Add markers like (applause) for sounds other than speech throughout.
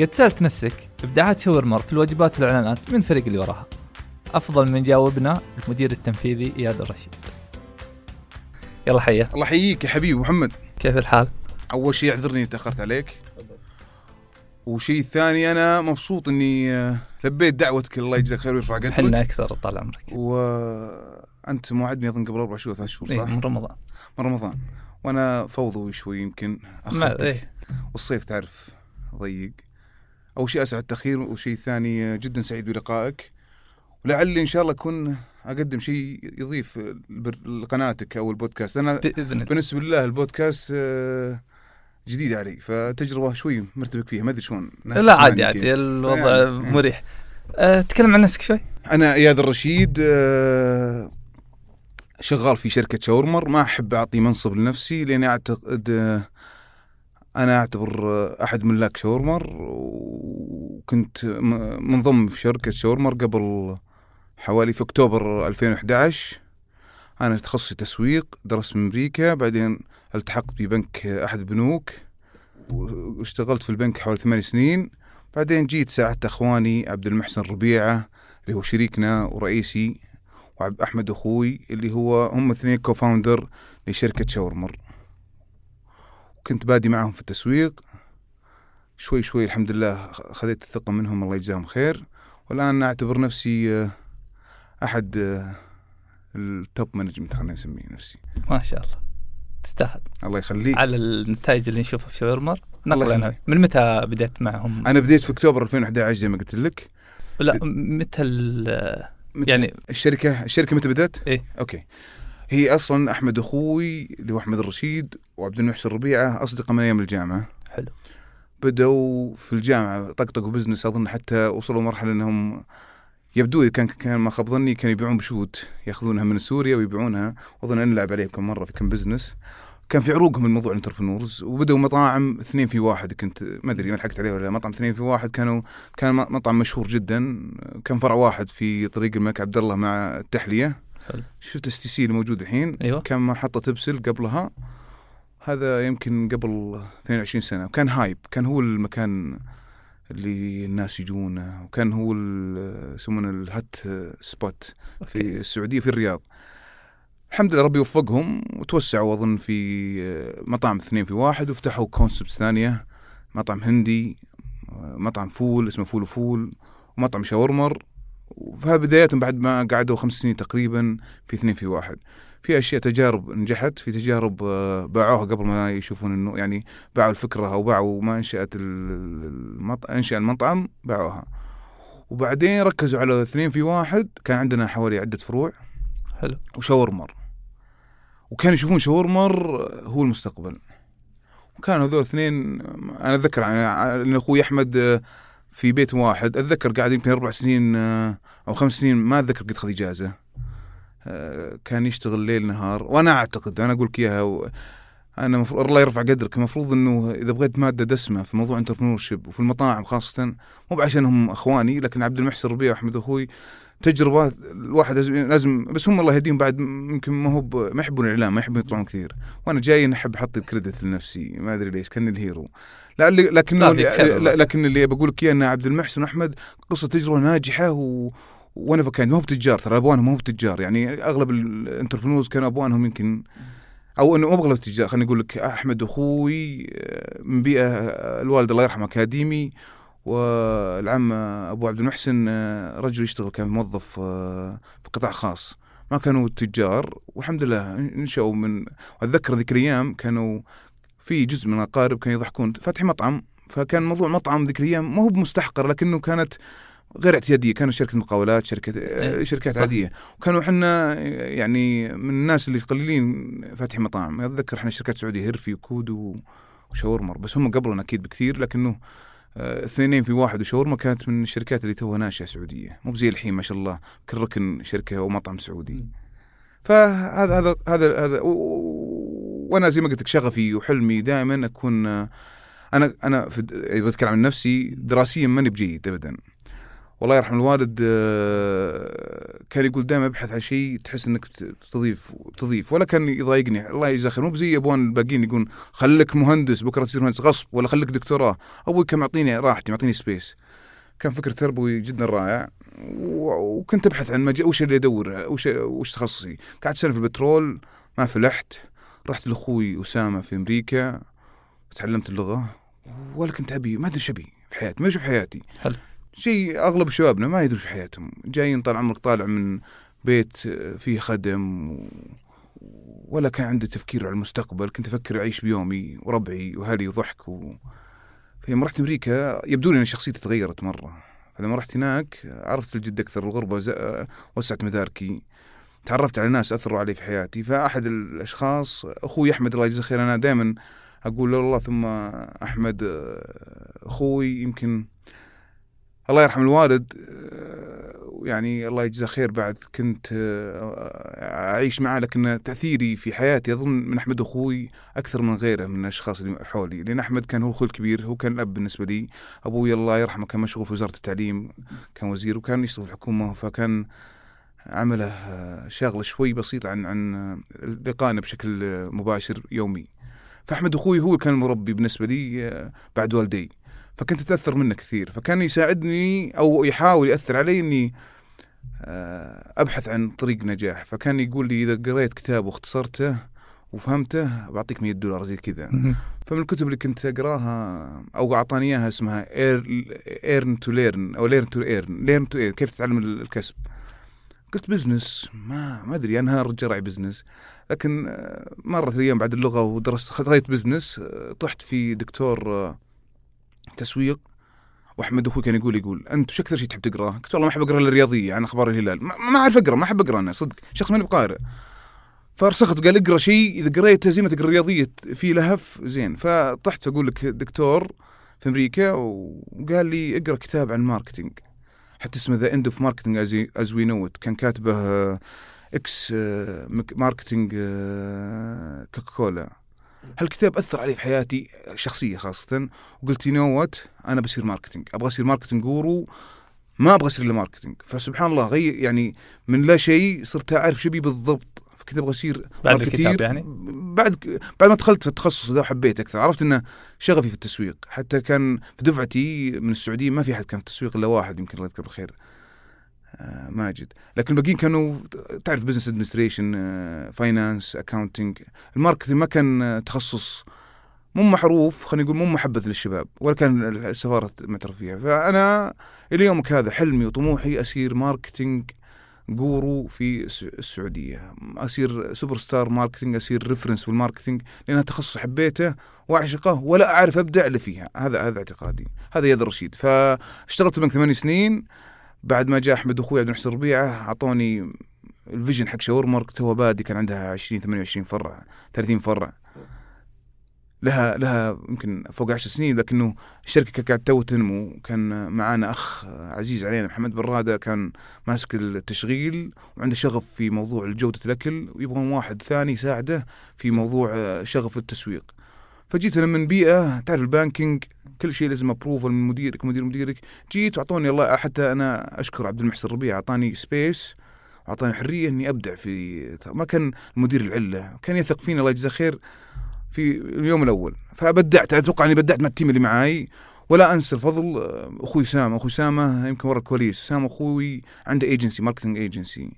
قد سألت نفسك إبداعات شاورمر في الواجبات والإعلانات من الفريق اللي وراها. أفضل من جاوبنا المدير التنفيذي إياد الرشيد. يلا حيه الله يحييك يا حبيبي محمد. كيف الحال؟ أول شيء أعذرني تأخرت عليك. وشيء ثاني أنا مبسوط إني آه، لبيت دعوتك الله يجزاك خير ويرفع قدرك حنا أكثر طال عمرك. وانت موعدني أظن قبل أربع شهور ثلاث شهور إيه صح؟ من رمضان. من رمضان. وأنا فوضوي شوي يمكن أخرتك. إيه. والصيف تعرف ضيق. أول شيء أسعد التأخير وشيء ثاني آه، جدا سعيد بلقائك. ولعلي إن شاء الله أكون أقدم شيء يضيف لقناتك أو البودكاست. أنا الله. بالنسبة لله البودكاست آه، جديد علي فتجربة شوي مرتبك فيها ما أدري شلون. لا عادي عادي. الوضع يعني، مريح. أه تكلم عن نفسك شوي. أنا إياد الرشيد آه، شغال في شركة شاورمر ما أحب أعطي منصب لنفسي لأني أعتقد آه، أنا أعتبر أحد ملاك شاورمر وكنت منضم في شركة شاورمر قبل حوالي في أكتوبر 2011 أنا تخصصي تسويق درست من أمريكا بعدين التحقت ببنك أحد البنوك واشتغلت في البنك حوالي ثمان سنين. بعدين جيت ساعدت أخواني عبد المحسن ربيعة اللي هو شريكنا ورئيسي وعبد أحمد أخوي اللي هو هم اثنين co-founder لشركة شاورمر. وكنت بادي معهم في التسويق. شوي شوي الحمد لله خذيت الثقة منهم الله يجزاهم خير. والآن أعتبر نفسي آه، أحد آه، ال top management خلينا نسميه نفسي. ما شاء الله. تستاهل. الله يخليك. على النتائج اللي نشوفها في شاورمر نقل. أنا من متى بدأت معهم؟ أنا بديت في أكتوبر 2011 زي ما قلت لك. لا متى يعني الشركة الشركة متى بدأت؟ إيه. okay. هي أصلا أحمد أخوي اللي هو أحمد الرشيد وعبد المحسن ربيعة أصدقاء من أيام الجامعة. حلو. بدأوا في الجامعة طقطقوا business أظن حتى وصلوا مرحلة إنهم يبدو إذا كان كان ما خاب ظني كانوا يبيعون بشوت يأخذونها من سوريا ويبيعونها. وأظن ان نلعب عليه كم مرة في كم business كان في عروقهم الموضوع ال entrepreneurs وبدأوا مطاعم اثنين في واحد كنت ما أدري ما لحقت عليه ولا لا، مطعم اثنين في واحد كانوا كان مطعم مشهور جدا. كان فرع واحد في طريق الملك عبد الله مع التحلية. حلو. شفت STC الموجود الحين؟ أيوه. كان محطة تبسل قبلها. هذا يمكن قبل 22 سنة. وكان hype. كان هو المكان اللي الناس يجونه وكان هو يسمونه ال hot spot في okay. السعودية في الرياض. الحمد لله ربي وفقهم. وتوسعوا أظن في مطاعم اثنين في واحد. وفتحوا concepts ثانية. مطعم هندي مطعم فول اسمه فول وفول. ومطعم شاورمر وفي بداياتهم بعد ما قعدوا خمس سنين تقريبا في اثنين في واحد. في أشياء تجارب نجحت في تجارب آه، باعوها قبل ما يشوفون إنه يعني باعوا الفكرة أو باعوا ما أنشأت ال- المط... أنشأ المطعم باعوها. وبعدين ركزوا على اثنين في واحد كان عندنا حوالي عدة فروع. حلو. وشاورمر. وكانوا يشوفون شاورمر هو المستقبل. وكانوا هذول اثنين أنا أتذكر يعني ان أخوي أحمد في بيت واحد. أتذكر قاعد يمكن أربع سنين أو خمس سنين ما أتذكر قد خذ إجازة. كان يشتغل ليل نهار وأنا أعتقد أنا أقول لك إياها و... أنا مفروض الله يرفع قدرك المفروض إنه إذا بغيت مادة دسمة في موضوع انتربرنور شيب وفي المطاعم خاصة مو بعشان هم أخواني لكن عبد المحسن ربيع واحمد أخوي تجربه الواحد لازم, بس هم الله يهديهم بعد يمكن ما هو ما يحبون الإعلام ما يحبون يطلعون كثير. وأنا جاي أحب أحط ال credit لنفسي ما أدري ليش كان ال hero. والله. لكن اللي بقول لك إياه إن عبد المحسن وأحمد قصة تجربة ناجحة و وأنا فكان ما هو بتجار ترى أبوانهم ما هو بتجار. يعني أغلب ال entrepreneurs كانوا أبوانهم يمكن أو إنه مو اغلب التجار خليني أقول لك أحمد أخوي آه، من بيئة آه، الوالد الله يرحمه أكاديمي والعم أبو عبد المحسن آه، رجل يشتغل كان موظف في قطاع خاص. ما كانوا تجار والحمد لله انشأوا من اتذكر ذيك الأيام كانوا في جزء من الاقارب كانوا يضحكون. فاتحين مطعم فكان موضوع مطعم ذيك الأيام ما هو بمستحقر لكنه كانت غير اعتيادية. كانوا شركة مقاولات شركة آه، إيه، شركات صح. عادية. وكانوا إحنا يعني من الناس اللي قليلين فاتحين مطاعم أتذكر إحنا شركات سعودية هيرفي وكودو وشاورمر بس هم قبلنا أكيد بكثير لكنه آه، اثنين في واحد وشاورما كانت من الشركات اللي توها ناشئة سعودية. مو زي الحين ما شاء الله كل ركن شركة أو مطعم سعودي. فهذا هذا هذا هذا وأنا زي ما قلت لك شغفي وحلمي دائما أكون أنا أنا في بتكلم عن نفسي دراسيا ماني بجيد ابدا. والله يرحم الوالد آه، كان يقول دائما ابحث عن شيء تحس إنك تضيف تضيف ولا كان يضايقني. الله يجزاه خير مو بزي أبوان الباقيين يقول خليك مهندس بكرة تصير مهندس. غصب ولا خليك دكتوراه. أبوي كان معطيني راحتي معطيني سبيس كان فكر تربوي جدا رائع. وكنت أبحث عن مجال وش اللي ادور وش وش تخصصي. قعدت سنة في البترول ما فلحت. رحت لأخوي أسامة في أمريكا وتعلمت اللغة ولا كنت أبي ما أدري أبي في حياتي ما أدري حياتي. حلو. شيء أغلب شبابنا ما يدري إيش في حياتهم جايين طال عمرك طالع من بيت فيه خدم و... ولا كان عندي تفكير على المستقبل كنت أفكر أعيش بيومي وربعي واهلي وضحك و... فلما رحت أمريكا يبدو لي إن شخصيتي تغيرت مرة. فلما رحت هناك عرفت الجد أكثر الغربة ز... وسعت مداركي. تعرفت على ناس أثروا علي في حياتي فأحد الأشخاص أخوي أحمد الله يجزاه خير أنا دائما أقول الله ثم أحمد آه، أخوي يمكن الله يرحم الوالد آه، يعني الله يجزاه خير بعد كنت آه، أعيش معه لكن تأثيري في حياتي أظن من أحمد أخوي أكثر من غيره من الأشخاص اللي حولي لأن أحمد كان هو أخوي الكبير هو كان الاب بالنسبة لي أبوي الله يرحمه كان مشغول في وزارة التعليم كان وزير وكان يشتغل في الحكومة فكان عمله آه، شاغله شوي بسيط عن عن آه، لقائنا بشكل آه، مباشر يومي. فأحمد أخوي هو كان المربي بالنسبة لي بعد والدي. فكنت أتأثر منه كثير. فكان يساعدني أو يحاول يأثر علي إني أبحث عن طريق نجاح. فكان يقول لي إذا قريت كتاب واختصرته وفهمته بعطيك 100 دولار زي كذا. فمن الكتب اللي كنت أقراها أو أعطاني إياها اسمها earn to learn أو learn to earn learn to earn كيف تتعلم الكسب. قلت business ما ما أدري أنا رجال راعي business لكن آه، مرت الأيام بعد اللغة ودرست خذيت business آه، طحت في دكتور آه، تسويق. وأحمد أخوي كان يقول يقول أنت وش أكثر شيء تحب تقراه؟ قلت والله ما أحب أقرأ الرياضية عن أخبار الهلال. ما, أعرف أقرأ ما أحب أقرأ أنا صدق. شخص ماني بقارئ. فرسخت قال اقرأ شيء إذا قريته زي ما تقرأ رياضيه في لهف زين. فطحت أقول لك دكتور في أمريكا وقال لي اقرأ كتاب عن marketing حتى اسمه the end of marketing as we know كان كاتبه ex marketing آه، كوكاكولا هالكتاب أثر علي في حياتي شخصية خاصة وقلت you know what أنا بصير marketing أبغى أصير marketing guru ما أبغى أصير إلا marketing فسبحان الله غير يعني من لا شيء صرت أعرف شبي بالضبط. فكنت أبغى اصير بعد. الكتاب يعني؟ بعد بعد ما دخلت في التخصص ذا وحبيت أكثر. عرفت انه شغفي في التسويق. حتى كان في دفعتي من السعودية ما في أحد كان في التسويق إلا واحد يمكن الله يذكره بالخير. آه، ماجد. لكن الباقيين كانوا تعرف business administration finance accounting ال marketing ما كان آه، تخصص مو معروف خلينا نقول مو محبذ للشباب ولا كان السفارة معترف فيها. فأنا إلى يومك هذا حلمي وطموحي أصير marketing guru في الس- السعوديه اصير superstar marketing اصير reference في ال marketing لانها تخصص حبيته وأعشقه ولا أعرف ابدع إلا فيها. هذا هذا اعتقادي. هذا اياد الرشيد. فاشتغلت من ثمان سنين. بعد ما جاء أحمد أخوي عبد المحسن ربيعة أعطوني ال vision حق شاورمر. تو بادي كان عندها 20 28 فرع 30 فرع. لها لها يمكن فوق 10 سنين لكنه الشركة كانت تو تنمو كان معانا أخ عزيز علينا محمد براده كان ماسك التشغيل وعنده شغف في موضوع جودة الأكل ويبغون واحد ثاني يساعده في موضوع شغف التسويق. فجيت أنا من بيئة تعرف ال banking؟ كل شيء لازم approval من مديرك مدير مديرك. جيت وأعطوني الله حتى أنا أشكر عبد المحسن ربيع أعطاني space واعطاني حرية إني أبدع في ما كان المدير العلة كان يثق فيني الله يجزاه خير. في اليوم الأول. فبدعت أتوقع أني بدعت مع ال team اللي معاي ولا أنسى الفضل أخوي اسامه أخوي اسامه يمكن ورا الكواليس. اسامه أخوي عنده agency marketing agency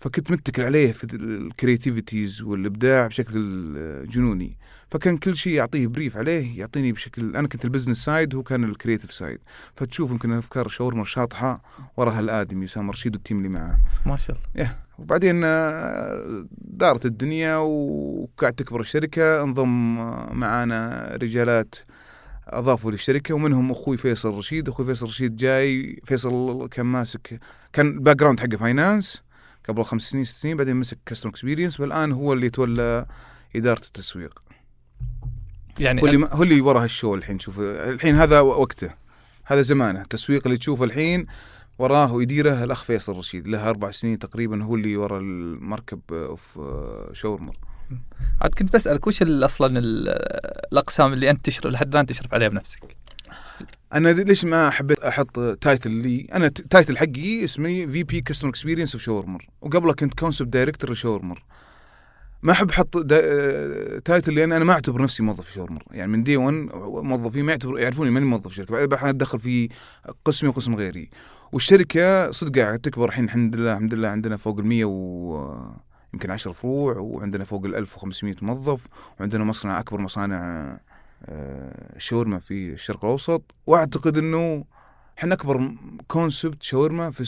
فكنت متكل عليه في ال creativities والإبداع بشكل جنوني. فكان كل شيء يعطيه brief عليه يعطيني بشكل أنا كنت ال business side هو كان ال creative side فتشوف يمكن أفكار شاورمر شاطحة وراها الآدمي اسامه رشيد وال team اللي معاه. ما شاء الله. وبعدين آه، دارت الدنيا وقاعد تكبر الشركة انضم آه، معانا رجالات أضافوا للشركة ومنهم أخوي فيصل رشيد. أخوي فيصل رشيد جاي فيصل كان ماسك كان background حقه finance قبل خمس سنين ست سنين بعدين مسك customer experience والآن هو اللي يتولى إدارة التسويق. يعني هو اللي هو اللي ورا ه ال show الحين شوف الحين هذا وقته هذا زمانه. التسويق اللي تشوفه الحين وراه ويديره الأخ فيصل رشيد له أربع سنين تقريبا هو اللي ورا ال makeup of شاورمر. عاد كنت بسألك وش أصلا ال- الأقسام اللي أنت تشرف لحد الآن تشرف عليها بنفسك؟ أنا ليش ما حبيت أحط title لي؟ أنا title حقي اسمي VP customer experience of شاورمر وقبله كنت concept director لشاورمر ما أحب أحط دا- آه، title لأن أنا ما أعتبر نفسي موظف شاورمر يعني من day 1 موظفين ما يعتبر يعرفوني ماني موظف شركة. بعد ادخل في قسمي وقسم غيري. والشركة صدق قاعد تكبر الحين الحمد لله الحمد لله عندنا فوق ال 100 و يمكن 10 فروع وعندنا فوق ال 1500 موظف وعندنا مصنع أكبر مصانع شاورما في الشرق الأوسط وأعتقد إنه إحنا أكبر كونسبت شاورما في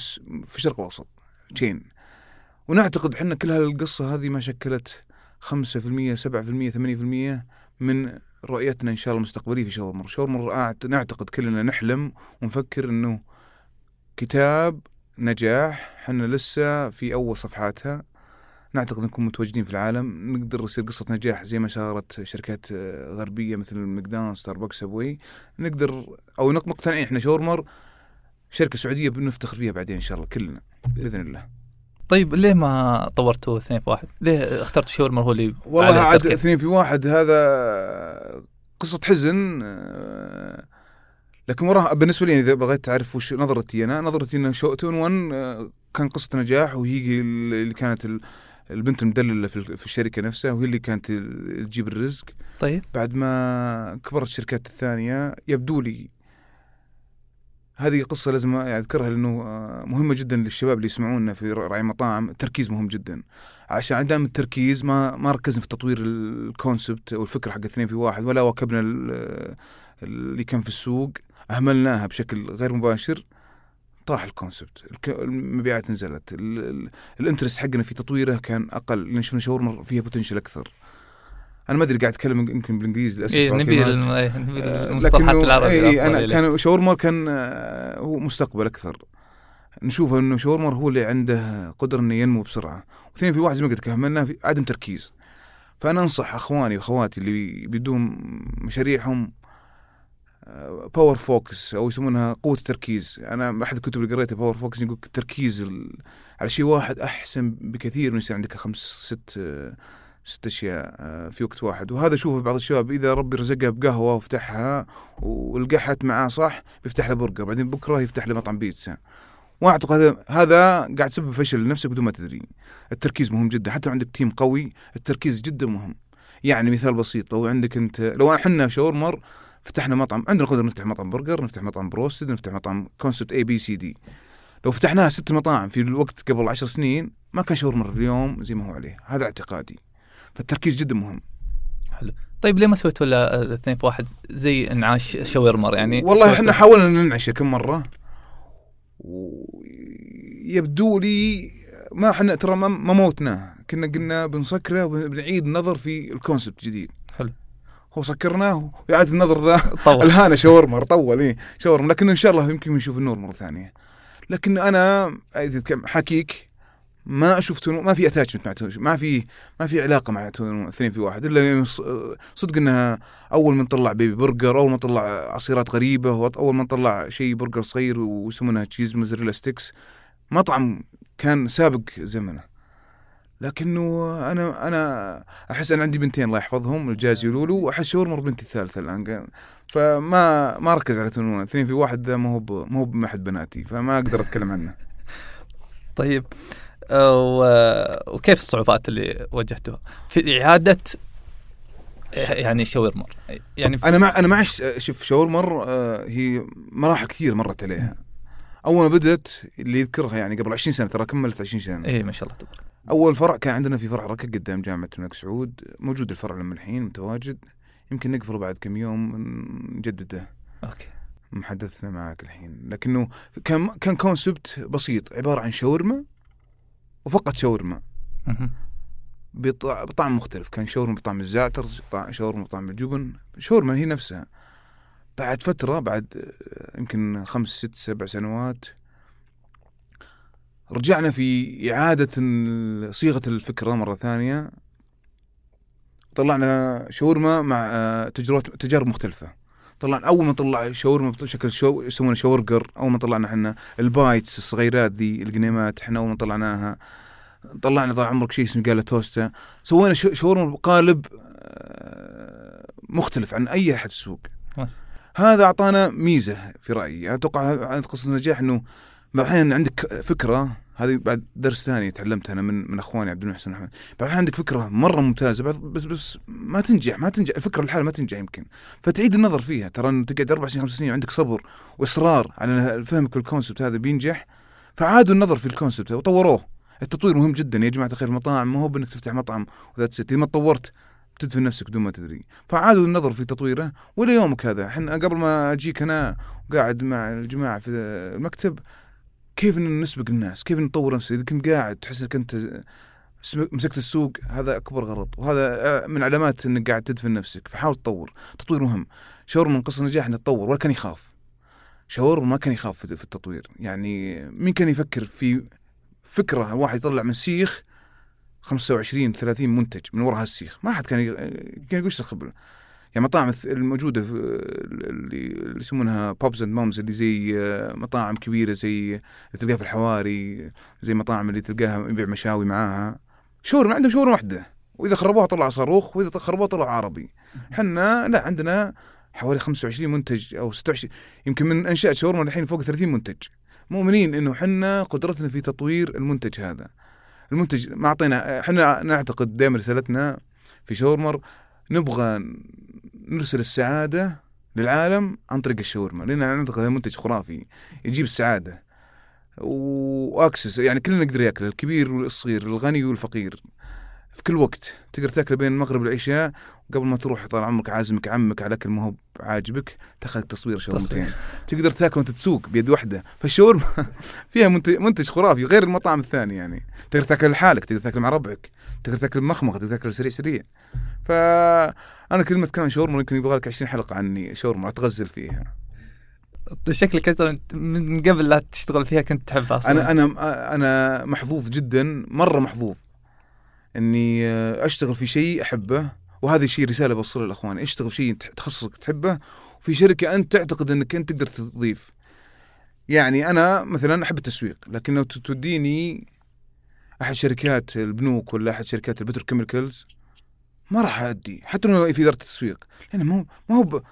في الشرق الأوسط تشين ونعتقد إحنا كل هالقصة هذه ما شكلت 5% 7% 8% من رؤيتنا إن شاء الله المستقبلية في شاورما. شاورما نعتقد كلنا نحلم ونفكر إنه كتاب نجاح إحنا لسه في أول صفحاتها. نعتقد نكون متواجدين في العالم نقدر يصير قصة نجاح زي ما صارت شركات آه، غربية مثل ماكدونالدز ستاربكس Subway نقدر أو مقتنعين إحنا شاورمر شركة سعودية بنفتخر فيها بعدين إن شاء الله كلنا بإذن الله طيب ليه ما طورتوا اثنين في واحد؟ ليه اخترتوا شاورمر هو اللي والله عاد؟ اثنين في واحد هذا قصة حزن آه، لكن وراها بالنسبة لي إذا بغيت تعرف وش نظرتي أنا نظرتي أن شو تون 1 آه، كان قصة نجاح وهي اللي كانت ال- البنت المدللة في ال- في الشركة نفسها وهي اللي كانت تجيب الرزق. طيب. بعد ما كبرت الشركات الثانية يبدو لي هذه قصة لازم أذكرها لأنه آه، مهمة جدا للشباب اللي يسمعونا في رعي مطاعم. التركيز مهم جدا. عشان عدم التركيز ما ما ركزنا في تطوير الكونسبت أو الفكرة حق اثنين في واحد ولا واكبنا ال- اللي كان في السوق. أهملناها بشكل غير مباشر. طاح ال concept. الك- المبيعات نزلت. ال- ال- ال interest حقنا في تطويره كان أقل. لأن شفنا شاورمر فيها potential أكثر. أنا ما أدري قاعد أتكلم يمكن بالإنجليزي للأسف إيه نبي الكلمات. الم- إيه، آه، المصطلحات العربية إيه الأفضل أنا. كان شاورمر كان آه، هو مستقبل أكثر. نشوف إنه شاورمر هو اللي عنده قدرة إنه ينمو بسرعة. واثنين في واحد زي ما قلت في عدم تركيز. فأنا أنصح أخواني وأخواتي اللي بيبدون مشاريعهم power focus أو يسمونها قوة التركيز. أنا أحد الكتب اللي قريتها power focus يقول التركيز ال- على شيء واحد أحسن بكثير من يصير عندك خمس ست ست أشياء آه، في وقت واحد. وهذا أشوفه بعض الشباب إذا ربي رزقها بقهوة وفتحها ونجحت معاه صح بيفتح له برجر بعدين بكرة يفتح له مطعم بيتزا. واعتقد هذا هذا قاعد تسبب فشل لنفسك بدون ما تدري. التركيز مهم جدا حتى عندك team قوي التركيز جدا مهم. يعني مثال بسيط لو عندك انت لو إحنا شاورمر فتحنا مطعم عندنا القدره نفتح مطعم برجر نفتح مطعم بروستد نفتح مطعم concept A B C D لو فتحناها ست مطاعم في الوقت قبل عشر سنين ما كان شاورمر اليوم زي ما هو عليه. هذا اعتقادي. فالتركيز جدا مهم. طيب ليه ما سويتوا الا الاثنين في واحد زي انعاش شاورمر يعني؟ والله إحنا حاولنا ننعشه كم مرة. ويبدو لي ما إحنا ترى ما موتناه. كنا قلنا بنسكره وبنعيد النظر في ال concept جديد. هو سكرناه وإعادة النظر ذا. طول. (laughs) الهانا شاورمر طول إيه. شاورمر. لكن إن شاء الله يمكن نشوف النور مرة ثانية. لكن كم- حكيك ما أشوف تونو ما في اتاتشمنت مع تونو ما في ما في علاقة مع Two in One اثنين في واحد. إلا صدق إنها أول ما نطلع baby burger أول ما نطلع عصيرات غريبة أول ما نطلع شيء برجر صغير ويسمونها cheese mozzarella sticks مطعم كان سابق زمنه. لكنه أنا أنا أحس أنا عندي بنتين الله يحفظهم الجازي ولولو وأحس شاورمر بنتي الثالثة الآن فما ما ركز على Two in One اثنين في واحد ذا ما هو ما هو بأحد بناتي فما أقدر أتكلم عنه. (laughs) طيب. و- وكيف الصعوبات اللي واجهتوها؟ في إعادة يعني شاورمر. يعني أنا مع أنا معش شوف شاورمر آه، هي مراحل كثير مرت عليها. أول ما بدت اللي يذكرها يعني قبل 20 سنة ترى كملت 20 سنة. إيه ما شاء الله تبارك. أول فرع كان عندنا في فرع ركا قدام جامعة الملك سعود. موجود الفرع لما الحين متواجد. يمكن نقفله بعد كم يوم نجدده أوكي. محدثنا معك الحين. لكنه كان كان concept بسيط. عبارة عن شاورما وفقط شاورما. بطعم مختلف. كان شاورما بطعم الزعتر شاورما بطعم الجبن. شاورما هي نفسها. بعد فترة بعد يمكن خمس ست سبع سنوات رجعنا في إعادة صيغة الفكرة مرة ثانية. طلعنا شاورما مع آه، تجربات تجارب مختلفة. طلعنا أول ما طلع شاورما بشكل شو يسمونه شاورجر أول ما طلعنا إحنا ال bites الصغيرات ذي اللقيمات إحنا أول ما طلعناها. طلعنا طال عمرك شيء اسمه قاله توستا. سوينا شاورما بقالب آه، مختلف عن أي أحد السوق. هذا أعطانا ميزة في رأيي. أتوقع قصة النجاح إنه بعدين عندك فكرة هذه بعد درس ثاني تعلمته أنا من من أخواني عبد المحسن محمد بعد عندك فكرة مرة ممتازة بس بس ما تنجح ما تنجح الفكرة لحالها ما تنجح يمكن. فتعيد النظر فيها ترى انه تقعد أربع سنين خمس سنين وعندك صبر وإصرار على فهمك بالكونسبت هذا بينجح فعادوا النظر في الكونسبت وطوروه. التطوير مهم جدا يا جماعة الخير المطاعم ما هو بأنك تفتح مطعم وذات ست ما تطورت تدفن نفسك بدون ما تدري. فعادوا النظر في تطويره والى يومك هذا. إحنا قبل ما أجيك أنا وقاعد مع الجماعة في المكتب كيف نسبق الناس؟ كيف نطور نفسي؟ إذا كنت قاعد تحس إنك أنت مسكت السوق هذا أكبر غلط. وهذا من علامات إنك قاعد تدفن نفسك. فحاول تطور. تطوير مهم. شاور من قصه النجاح إنه تطور ولا كان يخاف. شاورمر ما كان يخاف في التطوير. يعني مين كان يفكر في فكرة واحد يطلع من سيخ 25 30 منتج من وراء هالسيخ؟ ما حد كان كان يقول الخبرة؟ يعني مطاعم الموجودة في اللي يسمونها pops and moms اللي زي آه، مطاعم كبيرة زي اللي تلقاها في الحواري زي مطاعم اللي تلقاها يبيع مشاوي معاها. شاورما عندهم شاورما واحدة. وإذا خربوها طلع صاروخ وإذا خربوها طلع عربي. إحنا لا عندنا حوالي 25 منتج أو 26 يمكن من أنشأت شاورما الحين فوق 30 منتج. مؤمنين إنه إحنا قدرتنا في تطوير المنتج هذا. المنتج ما أعطينا إحنا نعتقد دائما رسالتنا في شاورمر نبغى نرسل السعادة للعالم عن طريق الشاورما لأن نعتقد هذا منتج خرافي يجيب السعادة. وأكسس يعني كلنا نقدر ياكل الكبير والصغير الغني والفقير. في كل وقت. تقدر تاكله بين المغرب والعشاء قبل ما تروح طال عمرك عازمك عمك على أكل ما هو عاجبك تأخذ تصوير شاورمتين تقدر تأكل وأنت تسوق بيد واحدة فالشاورما (laughs) فيها منتج خرافي غير المطاعم الثانية يعني. تقدر تأكل لحالك تقدر تأكل مع ربعك تقدر تأكل بمخمخ تقدر تأكل سريع سريع. فأنا كلمة كلام شاورما يمكن يبغى لك 20 حلقة عني شاورما اتغزل فيها. شكلك أنت من قبل لا تشتغل فيها كنت تحبها أصلا. أنا أنا أنا محظوظ جدا مرة محظوظ. إني أشتغل في شيء أحبه وهذا الشيء رسالة بوصلها للأخوان. اشتغل في شيء تخصصك تحبه؟ وفي شركة أنت تعتقد إنك أنت تقدر تضيف. يعني أنا مثلا أحب التسويق لكن لو توديني أحد شركات البنوك ولا أحد شركات ال petrochemicals ما راح أدي حتى لو في إدارة التسويق لأن ما هو ما هو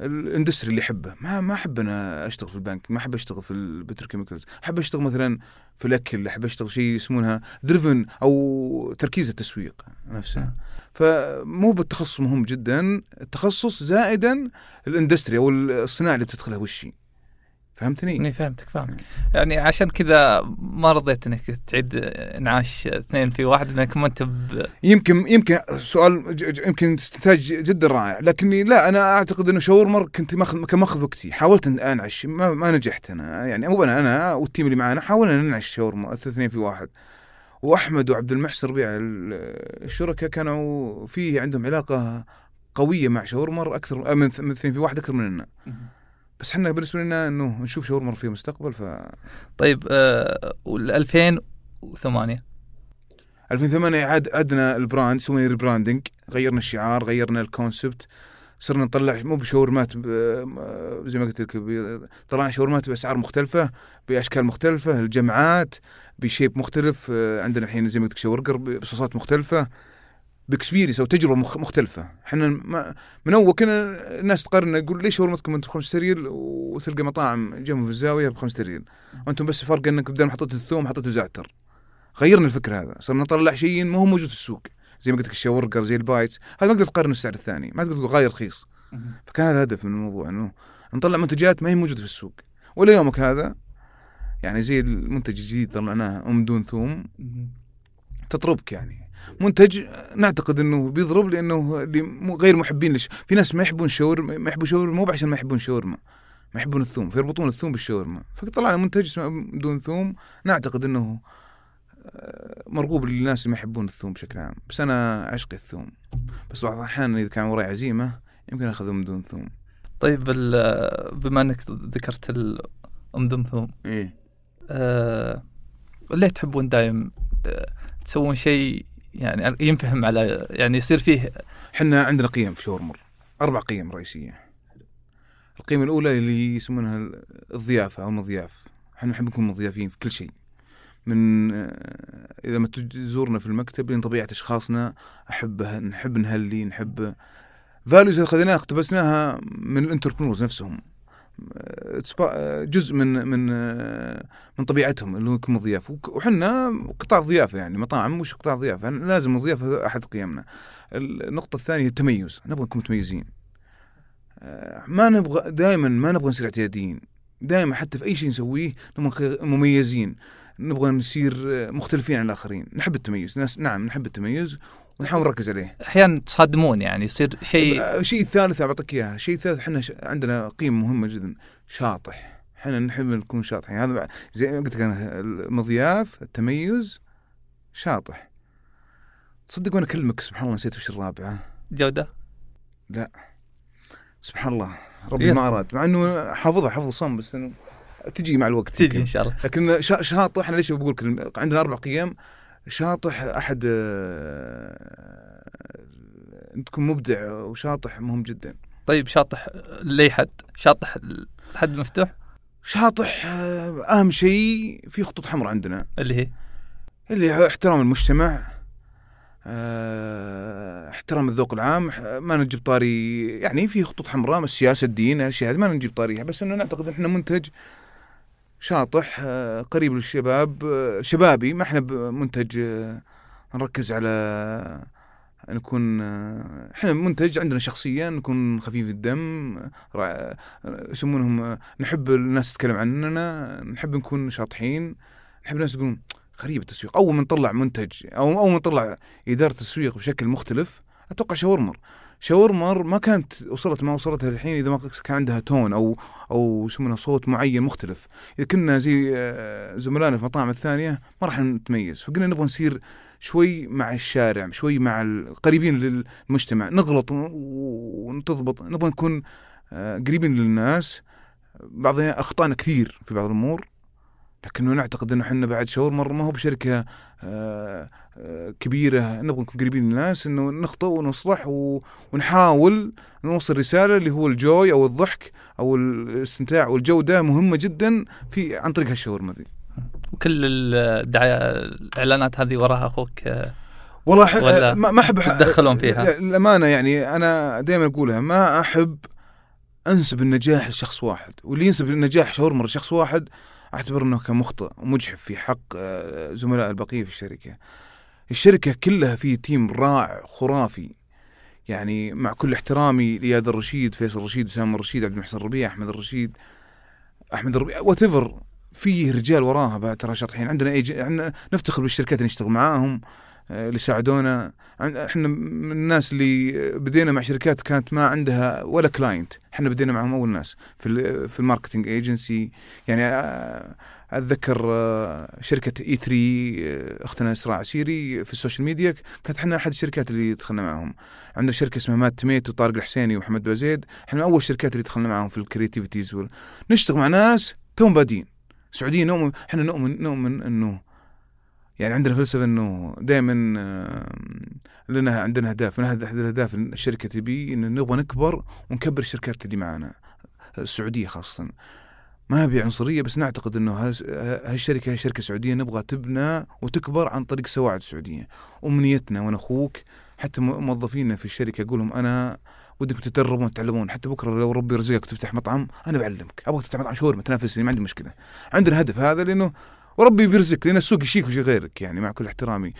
ال industry اللي احبه ما ما أحب أنا أشتغل في البنك ما أحب أشتغل في ال petrochemicals أحب أشتغل مثلا في الأكل أحب أشتغل شيء يسمونها driven أو تركيز التسويق نفسه. فمو بالتخصص مهم جدا التخصص زائدا ال industry أو الصناعة اللي بتدخلها وش فهمتني؟ إني فهمتك فاهم. يعني عشان كذا ما رضيت إنك تعيد إنعاش اثنين في واحد انك ما أنت. يمكن يمكن سؤال يمكن استنتاج جدا رائع. لكني لا أنا أعتقد إنه شاورمر كنت ماخذ كان ماخذ وقتي. حاولت إن أنعش ما, ما نجحت أنا. يعني مو أنا أنا وال team اللي معنا حاولنا ننعش شاورمر اثنين في واحد. وأحمد وعبد المحسن ربيع الشركاء كانوا فيه عندهم علاقة قوية مع شاورمر أكثر من اثنين في واحد أكثر مننا. بس إحنا بالنسبة لنا إنه نشوف شاورمر في مستقبل ف طيب آه 2008 2008 عاد عدنا ال brand سوينا rebranding غيرنا الشعار غيرنا ال concept صرنا نطلع مو بشاورمات زي ما قلت لك طلعنا شاورمات بأسعار مختلفة بأشكال مختلفة الجمعات بشيب مختلف آه، عندنا الحين زي ما قلت لك شاورجر بصوصات مختلفة. ب experience أو تجربة مختلفة. إحنا من أول كنا الناس تقارن يقول ليش شاورمتكم أنتم بخمسة ريال وتلقى مطاعم جنب في الزاوية بخمسة ريال؟ وأنتم بس فرق إنك بدل ما حطيت الثوم حطيت زعتر غيرنا الفكر هذا. صرنا نطلع شيء ما هو موجود في السوق. زي ما قلت لك الشاورجر زي ال bites. هذا ما تقدر تقارن السعر الثاني. ما تقدر تقول غالي رخيص. فكان هذا الهدف من الموضوع إنه نطلع منتجات ما هي موجودة في السوق. ولا يومك هذا يعني زي المنتج الجديد طلعناه أم دون ثوم تطربك يعني. منتج نعتقد إنه بيضرب لأنه غير محبين لش في ناس ما يحبون الشاورما ما يحبون شاورما مو عشان ما يحبون شاورما ما يحبون الثوم فيربطون الثوم بالشاورما. فطلعنا منتج اسمه بدون ثوم نعتقد إنه آه، مرغوب للناس اللي ما يحبون الثوم بشكل عام. بس أنا عشقي الثوم. بس بعض الأحيان إذا كان وراي عزيمة يمكن أخذه من دون ثوم. طيب بما إنك ذكرت أم دون ثوم إيه. آه ليه تحبون دايم آه، تسوون شيء يعني ينفهم على يعني يصير فيه إحنا عندنا قيم في شاورمر أربع قيم رئيسية. القيمه الأولى اللي يسمونها الضيافة أو المضياف. إحنا نحب نكون مضيافين في كل شيء. من آه، إذا ما تزورنا في المكتب لأن طبيعة أشخاصنا احب نحب نهلي نحب values اللي اخذناها اقتبسناها من ال entrepreneurs نفسهم. جزء من من من طبيعتهم اللي هو يكون ضياف. وحنا قطاع ضيافة يعني مطاعم مش قطاع ضيافة. لازم الضيافة أحد قيمنا. النقطة الثانية التميز. نبغى نكون متميزين. آه، ما نبغى دائما ما نبغى نصير اعتياديين. دائما حتى في أي شيء نسويه نبغى مميزين. نبغى نصير مختلفين عن الآخرين. نحب التميز. ناس نعم نحب التميز. ونحاول نركز عليه. أحيانا تصادمون يعني يصير شيء الشيء الثالث بعطيك اياها الشيء الثالث إحنا ش... عندنا قيمة مهمة جدا شاطح. إحنا نحب نكون شاطحين. هذا زي ما قلت لك أنا المضياف التميز شاطح. تصدق وأنا أكلمك سبحان الله نسيت وش الرابعة. جودة؟ سبحان الله. ربي يلا. ما أراد. مع إنه حافظها حفظ صم بس إنه تجي مع الوقت. تجي. إن شاء الله. لكن شا- شاطح. أنا ليش بقول عندنا أربع قيم. شاطح أحد آه، تكون مبدع وشاطح مهم جدا. طيب شاطح لي حد؟ شاطح الحد مفتوح؟ شاطح آه، أهم شيء في خطوط حمراء عندنا. اللي هي؟ اللي هو احترام المجتمع آه، احترام الذوق العام ما نجيب طاري يعني في خطوط حمراء السياسة الدين الاشياء هذه ما نجيب طاريها بس إنه نعتقد إن إحنا منتج. شاطح آه، قريب للشباب آه، شبابي ما إحنا منتج نركز على نكون آه، إحنا منتج عندنا شخصيا نكون خفيف الدم آه، يسمونهم آه، نحب الناس تتكلم عننا نحب نكون شاطحين نحب الناس يقولون غريب التسويق. أول ما نطلع منتج أو أول ما نطلع إدارة تسويق بشكل مختلف أتوقع شاورمر شاورمر ما كانت وصلت ما وصلتها الحين إذا ما كان عندها تون أو أو يسمونه صوت معين مختلف. إذا كنا زي آه، زملائنا في المطاعم الثانية ما راح نتميز فقلنا نبغى نصير شوي مع الشارع شوي مع القريبين للمجتمع نغلط ونتضبط نبغى نكون آه، قريبين للناس. بعض أخطأنا كثير في بعض الأمور لكنه نعتقد إنه إحنا بعد شاورما ما هو بشركة آه، كبيرة نبغى نكون قريبين للناس إنه نخطئ ونصلح و- ونحاول نوصل رسالة اللي هو الجوي أو الضحك أو الاستمتاع والجودة مهمة جدا في عن طريق هالشاورما ذي وكل الدعايه الإعلانات هذه وراها أخوك آه، والله أح- ولا ما احب تتدخلون فيها؟ الامانه يعني أنا دائما أقولها ما أحب أنسب النجاح لشخص واحد واللي ينسب النجاح شاورما لشخص واحد أعتبر إنه كان مخطئ ومجحف في حق آه، زملاء البقية في الشركة. الشركة كلها في team رائع خرافي. يعني مع كل احترامي لاياد الرشيد، فيصل الرشيد، أسامة الرشيد، عبد المحسن الربيع، أحمد الرشيد أحمد الربيع whatever في رجال وراها بعد ترى شاطحين. عندنا ايج... عندنا نفتخر بالشركات اللي نشتغل معاهم آه، اللي ساعدونا. إحنا من الناس اللي بدينا مع شركات كانت ما عندها ولا client إحنا بدينا معهم أول ناس في في ال marketing agency يعني آه، أتذكر آه، شركة إي 3 أختنا إسراء عسيري في ال social media كانت إحنا أحد الشركات اللي دخلنا معهم. عندنا شركة اسمها مات تميت وطارق الحسيني ومحمد بازيد إحنا من أول الشركات اللي دخلنا معهم في ال creativities. نشتغل مع ناس توهم بادين سعوديين نؤمن إحنا نؤمن نؤمن إنه يعني عندنا فلسفة إنه دائما لنا عندنا اهداف من احد الاهداف الشركة تبي إن نبغى نكبر ونكبر الشركات اللي معنا السعودية خاصة. ما هي عنصريه بس نعتقد إنه هالشركه شركة سعودية نبغى تبنى وتكبر عن طريق سواعد السعودية. أمنيتنا وأنا أخوك حتى موظفينا في الشركة أقول لهم أنا ودكم تتدربون وتتعلمون حتى بكرة لو ربي رزقك تفتح مطعم أنا بعلمك. أبغى تفتح مطعم شاورما تنافسني ما عندي مشكلة. عندنا هدف هذا لأنه وربي بيرزقك لأن السوق يشيك وشي غيرك يعني مع كل احترامي.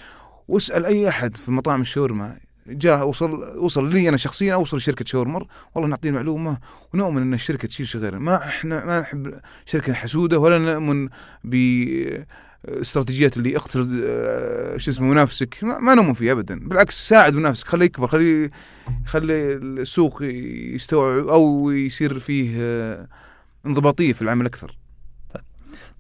واسأل أي أحد في مطاعم الشاورما جاء وصل وصل لي أنا شخصيا اوصل لشركة شاورما والله نعطيه معلومة ونؤمن إن الشركة تشيل غيره ما إحنا ما نحب شركة حسودة ولا نؤمن ب استراتيجيات اللي اقتل آه، شو اسمه منافسك. ما, ما نؤمن فيه ابدا. بالعكس ساعد منافسك. خليه يكبر خليه خلي السوق يستوعب أو يصير فيه آه، انضباطية في العمل أكثر.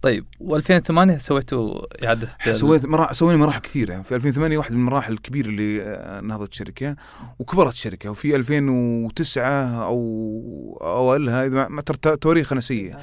طيب و2008 سويتوا إعادة سويت مراحل سوينا مراحل كثيرة. في 2008 واحد من المراحل الكبيرة اللي آه، نهضت الشركة وكبرت الشركة وفي 2009 أو أوائلها إذا ما- تواريخ أنا سيء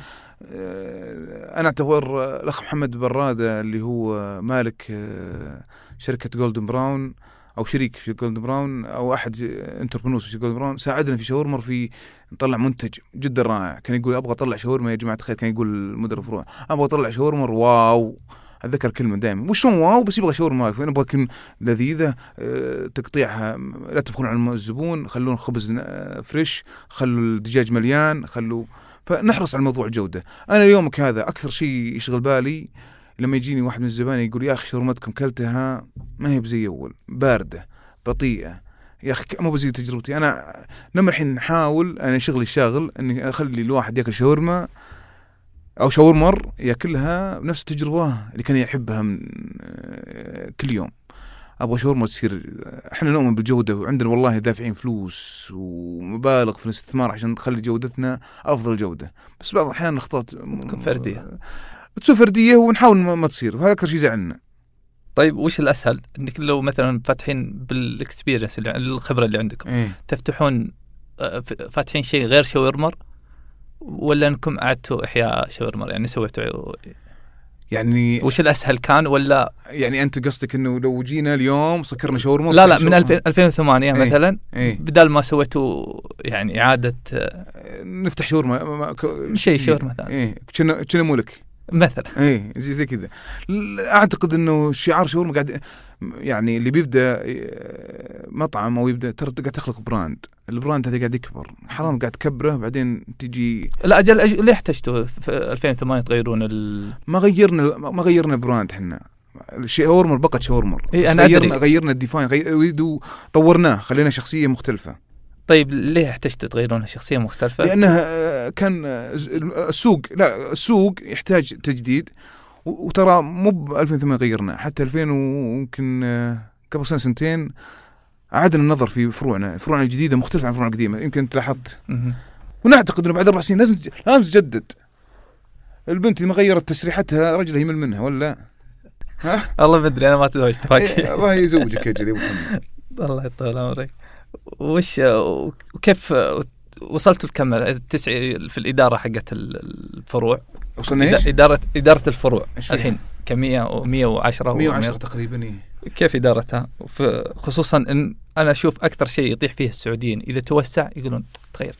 آه، أنا أعتبر آه، الأخ محمد برادة اللي هو مالك آه، شركة Golden Brown أو شريك في Golden Brown أو أحد entrepreneurs في Golden Brown ساعدنا في شاورمر في نطلع منتج جدا رائع. كان يقول أبغى أطلع شاورما يا جماعة الخير كان يقول مدير الفروع أبغى أطلع شاورما wow. أتذكر كلمة دائما. وشلون wow؟ بس يبغى شاورما. نبغى تكون لذيذة آه، تقطيعها لا تبخلون على الزبون خلون خبز آه، فريش خلوا الدجاج مليان خلوا. فنحرص على موضوع الجودة. أنا يومك هذا أكثر شيء يشغل بالي لما يجيني واحد من الزبائن يقول يا أخي شاورمتكم كلتها ما هي بزي أول. باردة بطيئة. يا أخي مو بزي تجربتي. أنا لما الحين نحاول أنا شغلي الشاغل إني أخلي الواحد ياكل شاورما أو شاورمر ياكلها بنفس التجربة اللي كان يحبها من آه، كل يوم. أبغى شاورما تصير إحنا نؤمن بالجودة. وعندنا والله دافعين فلوس ومبالغ في الاستثمار عشان نخلي جودتنا أفضل جودة. بس بعض الأحيان الأخطاء تكون فردية. تصير فرديه ونحاول ما تصير وهذا أكثر شيء زعلنا طيب وش الأسهل؟ إنك لو مثلا فاتحين بالاكسبيرينس الخبرة اللي عندكم إيه. تفتحون آه، فاتحين شيء غير شاورمر ولا إنكم أعدتوا إحياء شاورمر يعني سويتوا يعني وش الأسهل كان ولا؟ يعني أنت قصدك إنه لو جينا اليوم سكرنا شاورما لا لا من شاورما. 2000 2008 إيه. مثلا إيه. بدل ما سويتوا يعني إعادة آه، نفتح شاورما شيء شاورما ثاني. إيه كنا كنا ملك مثلا. إيه زي زي كذا. أعتقد إنه شعار شاورما قاعد يعني اللي بيبدأ آه، مطعم أو يبدأ ترى قاعد تخلق براند. البراند هذا قاعد يكبر. حرام قاعد تكبره بعدين تجي لا أجل أجل ليه احتجتوا في 2008 تغيرون ال... ما غيرنا ما غيرنا براند إحنا. شاورما بقت شاورما. إيه، أدري. غيرنا غيرنا الديفاين غير طورناه خلينا شخصية مختلفة. طيب ليه احتجتوا تغيرون شخصية مختلفة؟ لانها آه، كان آه، ز- السوق لا السوق يحتاج تجديد وترى مو ب 2008 غيرنا حتى 2000 ويمكن آه، قبل سنة سنتين اعدنا النظر في فروعنا، فروعنا الجديدة مختلفة عن فروعنا القديمة، يمكن أنت لاحظت. ونعتقد إنه بعد أربع سنين لازم لازم تجدد. البنت اللي ما غيرت تسريحتها رجلها يمل منها ولا؟ ها؟ والله ما أدري أنا ما تزوجت إيه، الله يزوجك يا جلي أبو محمد. (laughs) الله يطول عمرك وش وكيف وصلتوا لكم التسع في الإدارة حقت ال- الفروع وصلنا إيش؟ إدارة إدارة الفروع؟ الحين كمية و110 110 تقريبا إيه. كيف إدارتها خصوصا إن أنا أشوف أكثر شيء يطيح فيه السعوديين إذا توسع يقولون تغير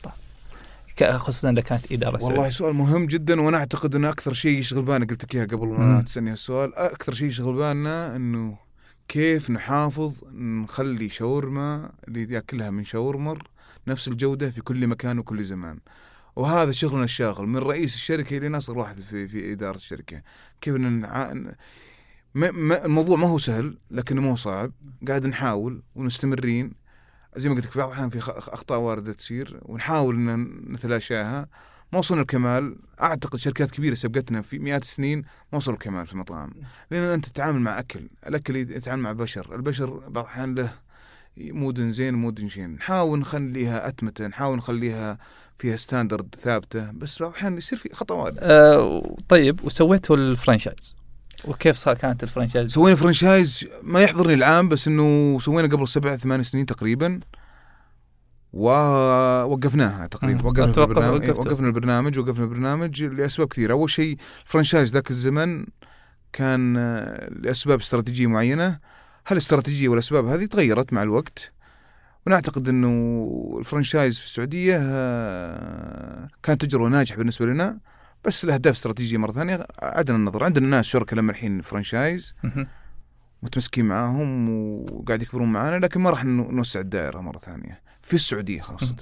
ك- خصوصا إذا كانت إدارة والله سعوديه سؤال مهم جدا وأنا أعتقد انه أكثر شيء يشغل بالنا قلت لك إياها قبل ما. تسألني السؤال أكثر شيء يشغل بالنا إنه كيف نحافظ نخلي شاورما اللي ياكلها من شاورمر نفس الجودة في كل مكان وكل زمان. وهذا شغلنا الشاغل من رئيس الشركة إلى اصغر واحد في في إدارة الشركة. كيف إن نع... ما ما الموضوع ما هو سهل لكنه مو صعب. قاعد نحاول ومستمرين. زي ما قلت لك بعض الأحيان في أخطاء واردة تصير ونحاول إن نتلاشاها. ما وصلنا الكمال أعتقد شركات كبيرة سبقتنا في مئات السنين ما وصلوا الكمال في المطاعم لأن أنت تتعامل مع أكل الأكل يتعامل مع بشر البشر بعض الاحيان له mood زين mood شين نحاول نخليها أتمتة نحاول نخليها فيها standard ثابتة بس بعض الاحيان يصير في خطا وارد آه طيب وسويتوا ال franchise؟ وكيف صار كانت ال franchise؟ سوينا franchise ما يحضرني العام بس إنه سوينا قبل سبع ثمان سنين تقريبا. ووقفناها تقريبا. وقفنا البرنامج. وقفنا البرنامج وقفنا البرنامج لأسباب كثيرة. أول شيء ال franchise ذاك الزمن كان آه، لأسباب استراتيجية معينة. هالاستراتيجيه والأسباب هذه تغيرت مع الوقت؟ ونعتقد إنه ال franchise في السعودية آه، كانت تجربة ناجحة بالنسبة لنا. بس الأهداف استراتيجية مرة ثانية عدنا النظر. عندنا ناس شركاء لما الحين franchise. مهم. متمسكين معاهم وقاعد يكبرون معانا لكن ما راح نو- نوسع الدائرة مرة ثانية. في السعودية خاصة.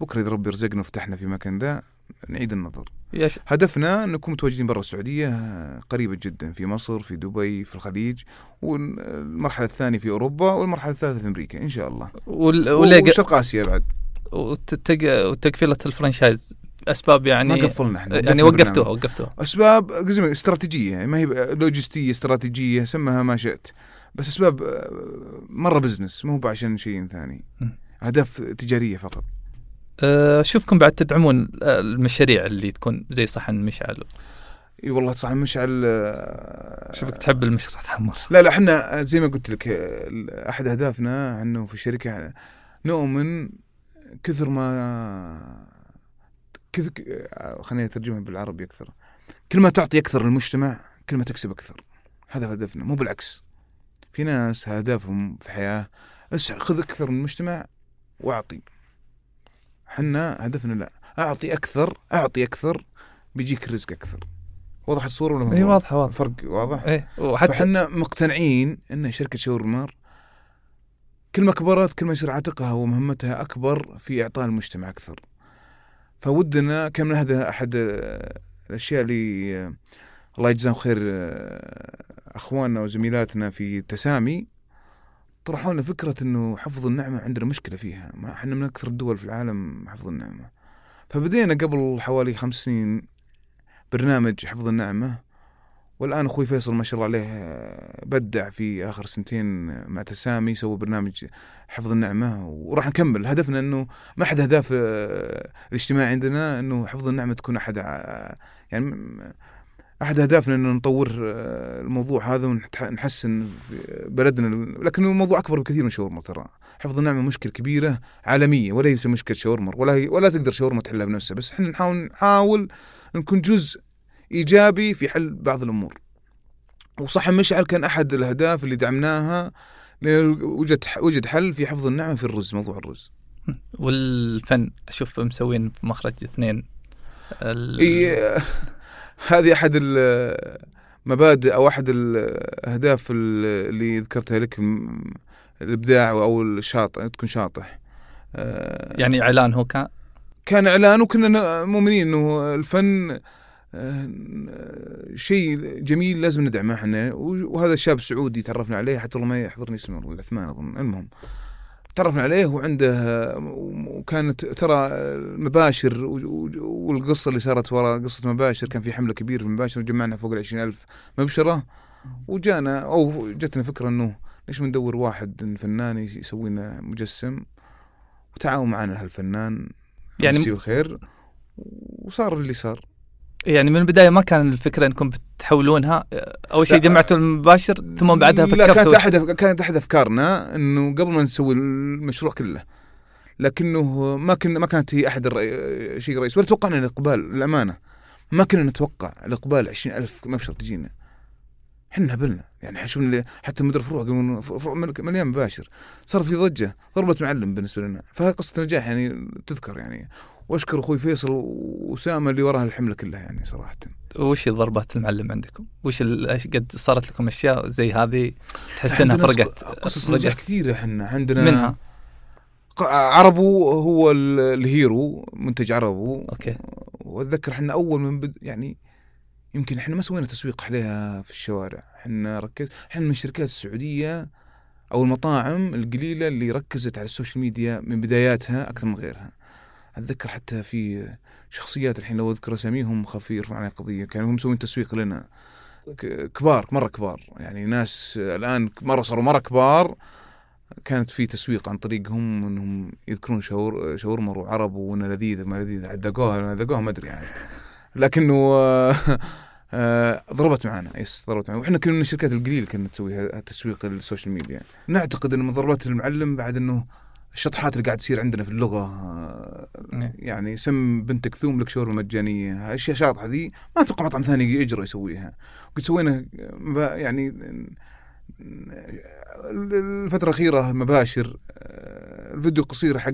بكرة إذا ربي رزقنا وفتحنا في مكان ذا نعيد النظر. يا ش- هدفنا نكون متواجدين برا السعودية قريبا جدا في مصر في دبي في الخليج والمرحلة الثانية في أوروبا والمرحلة الثالثة في أمريكا إن شاء الله. وال- ق- وشرق آسيا بعد. وتتق- وتقفيلة ال franchise أسباب يعني ما قفلنا إحنا يعني وقفتوها. وقفتوها. أسباب استراتيجية ما هي لوجستية استراتيجية سمها ما شئت. بس أسباب آه، مرة business مو عشان شيء ثاني. م. اهداف تجارية فقط. أه، اشوفكم بعد تدعمون المشاريع اللي تكون زي صحن مشعل. إي والله صح مشعل آه، اشوفك تحب المشروع ثمر لا لا إحنا زي ما قلت لك أحد أهدافنا إنه في الشركة نؤمن كثر ما كثر خليني أترجمها بالعربي أكثر. كل ما تعطي أكثر للمجتمع كل ما تكسب أكثر. هذا هدفنا مو بالعكس. في ناس هدفهم في الحياة خذ أكثر من المجتمع واعطي. حنا هدفنا لا. أعطي أكثر أعطي أكثر بيجيك رزق أكثر. وضحت الصورة ولا إي واضح؟ واضحة واضحة. الفرق واضح؟ إيه وحتى فاحنا مقتنعين إن شركة شاورمار كل ما كبرت كل ما يصير عاتقها ومهمتها أكبر في إعطاء المجتمع أكثر. فودنا كان من هذا أحد الأشياء اللي الله يجزاهم خير آه، أخواننا وزميلاتنا في تسامي طرحوا لنا فكرة إنه حفظ النعمة عندنا مشكلة فيها. ما إحنا من أكثر الدول في العالم حفظ النعمة. فبدينا قبل حوالي خمس سنين برنامج حفظ النعمة والآن أخوي فيصل ما شاء الله عليه بدع في آخر سنتين مع تسامي سوى برنامج حفظ النعمة وراح نكمل. هدفنا إنه ما احد اهداف آه، الاجتماع عندنا إنه حفظ النعمة تكون أحد يعني أحد أهدافنا إنه نطور آه، الموضوع هذا ونحسن في بلدنا لكنه موضوع أكبر بكثير من شاورما ترى. حفظ النعمة مشكلة كبيرة عالمية وليس مشكلة شاورما ولا هي ولا تقدر شاورما تحلها بنفسها بس إحنا نحاول نحاول نكون جزء إيجابي في حل بعض الأمور. وصح مشعل كان أحد الأهداف اللي دعمناها وجد وجد حل في حفظ النعمة في الرز موضوع الرز. والفن أشوف مسوين مخرج اثنين ال- اي هذه أحد المبادئ أو أحد الاهداف اللي ذكرتها لك الإبداع أو الشاطئ تكون شاطح. آه، يعني إعلان هو كان؟ كان إعلان وكنا مؤمنين إنه الفن آه، شيء جميل لازم ندعمه إحنا. وهذا الشاب السعودي تعرفنا عليه حتى والله ما يحضرني اسمه العثمان أظن. المهم تعرفنا عليه وعنده وكانت ترى المباشر والقصة اللي صارت وراء قصة مباشر كان في حملة كبيرة في المباشر وجمعنا فوق ال ألف مبشرة وجانا أو جتنا فكرة إنه ليش ما ندور واحد فنان يسوي لنا مجسم؟ وتعاون معنا هالفنان يعني- الخير وصار اللي صار. يعني من البداية ما كان الفكرة إنكم بتحولونها. أول شيء. جمعتوا المباشر ثم بعدها لا كانت فكرتوا احد كانت أحد أفكارنا إنه قبل ما نسوي المشروع كله. لكنه ما كنا ما كانت هي أحد الرئي... شيء رئيسي ولا توقعنا الاقبال الامانه ما كنا نتوقع الاقبال 20000 مبشر تجينا. إحنا هبلنا. يعني شفنا حتى مدير فروع يقولون فروع مليان مباشر. صارت في ضجة ضربه معلم بالنسبة لنا. فهي قصة نجاح يعني تذكر يعني. وأشكر أخوي فيصل وأسامة اللي وراها الحملة كلها يعني صراحة. وش ضربات المعلم عندكم؟ وش قد صارت لكم أشياء زي هذه تحس إنها فرقت قصص نجاح كثيرة إحنا. عندنا منها؟ عربو هو ال- ال hero منتج عربو. أوكي. وأتذكر إحنا أول من بدا يعني يمكن إحنا ما سوينا تسويق عليها في الشوارع. إحنا ركز إحنا من الشركات السعودية أو المطاعم القليلة اللي ركزت على ال social media من بداياتها أكثر من غيرها. أتذكر حتى في شخصيات الحين لو أذكر أساميهم خاف يرفعون علي قضية كانوا هم مسوين تسويق لنا. كبار مرة كبار. يعني ناس الآن مرة صاروا مرة كبار. كانت في تسويق عن طريقهم إنهم يذكرون شاور شاورمر وعرب وانها لذيذه ما لذيذه ذاقوها ذاقوها ما أدري يعني. لكنه آه، آه، ضربت معنا. yes ضربت معنا. وإحنا كنا من الشركات القليلة كنا تسوي ها- تسويق ال social media. نعتقد إن من ضربات المعلم بعد إنه الشطحات اللي قاعد تصير عندنا في اللغة آه، إيه. يعني سم بنتك ثوم لك شاورما مجانية أشياء شاطحة ذي ما أتوقع مطعم ثاني يجرى يسويها. قد سوينا يعني الفترة الأخيرة مباشر الفيديو القصير حق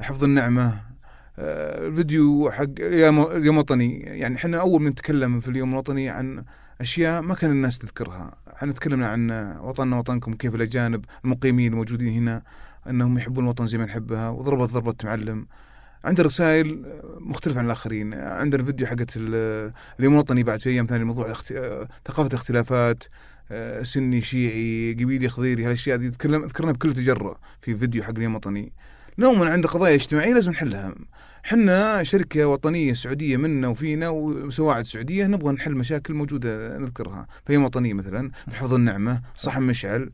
حفظ النعمة آه، الفيديو حق اليوم الوطني. يعني إحنا أول من نتكلم في اليوم الوطني عن أشياء ما كان الناس تذكرها. إحنا تكلمنا عن وطننا وطنكم كيف الأجانب المقيمين الموجودين هنا أنهم يحبون الوطن زي ما نحبها وضربت ضربة معلم. عندنا رسائل مختلفة عن الآخرين. عندنا فيديو حقت ال- اليوم الوطني بعد في أيام ثانية موضوع اخت... آه، ثقافة الاختلافات آه، سني شيعي قبيلي خضيري هالأشياء دي تكلم ذكرنا بكل تجرأ في فيديو حق اليوم الوطني. نوما عند قضايا اجتماعية لازم نحلها. حنا شركة وطنية سعودية منا وفينا وسواعد سعودية نبغى نحل مشاكل موجودة نذكرها. يوم وطنية مثلا حفظ النعمة صحن مشعل.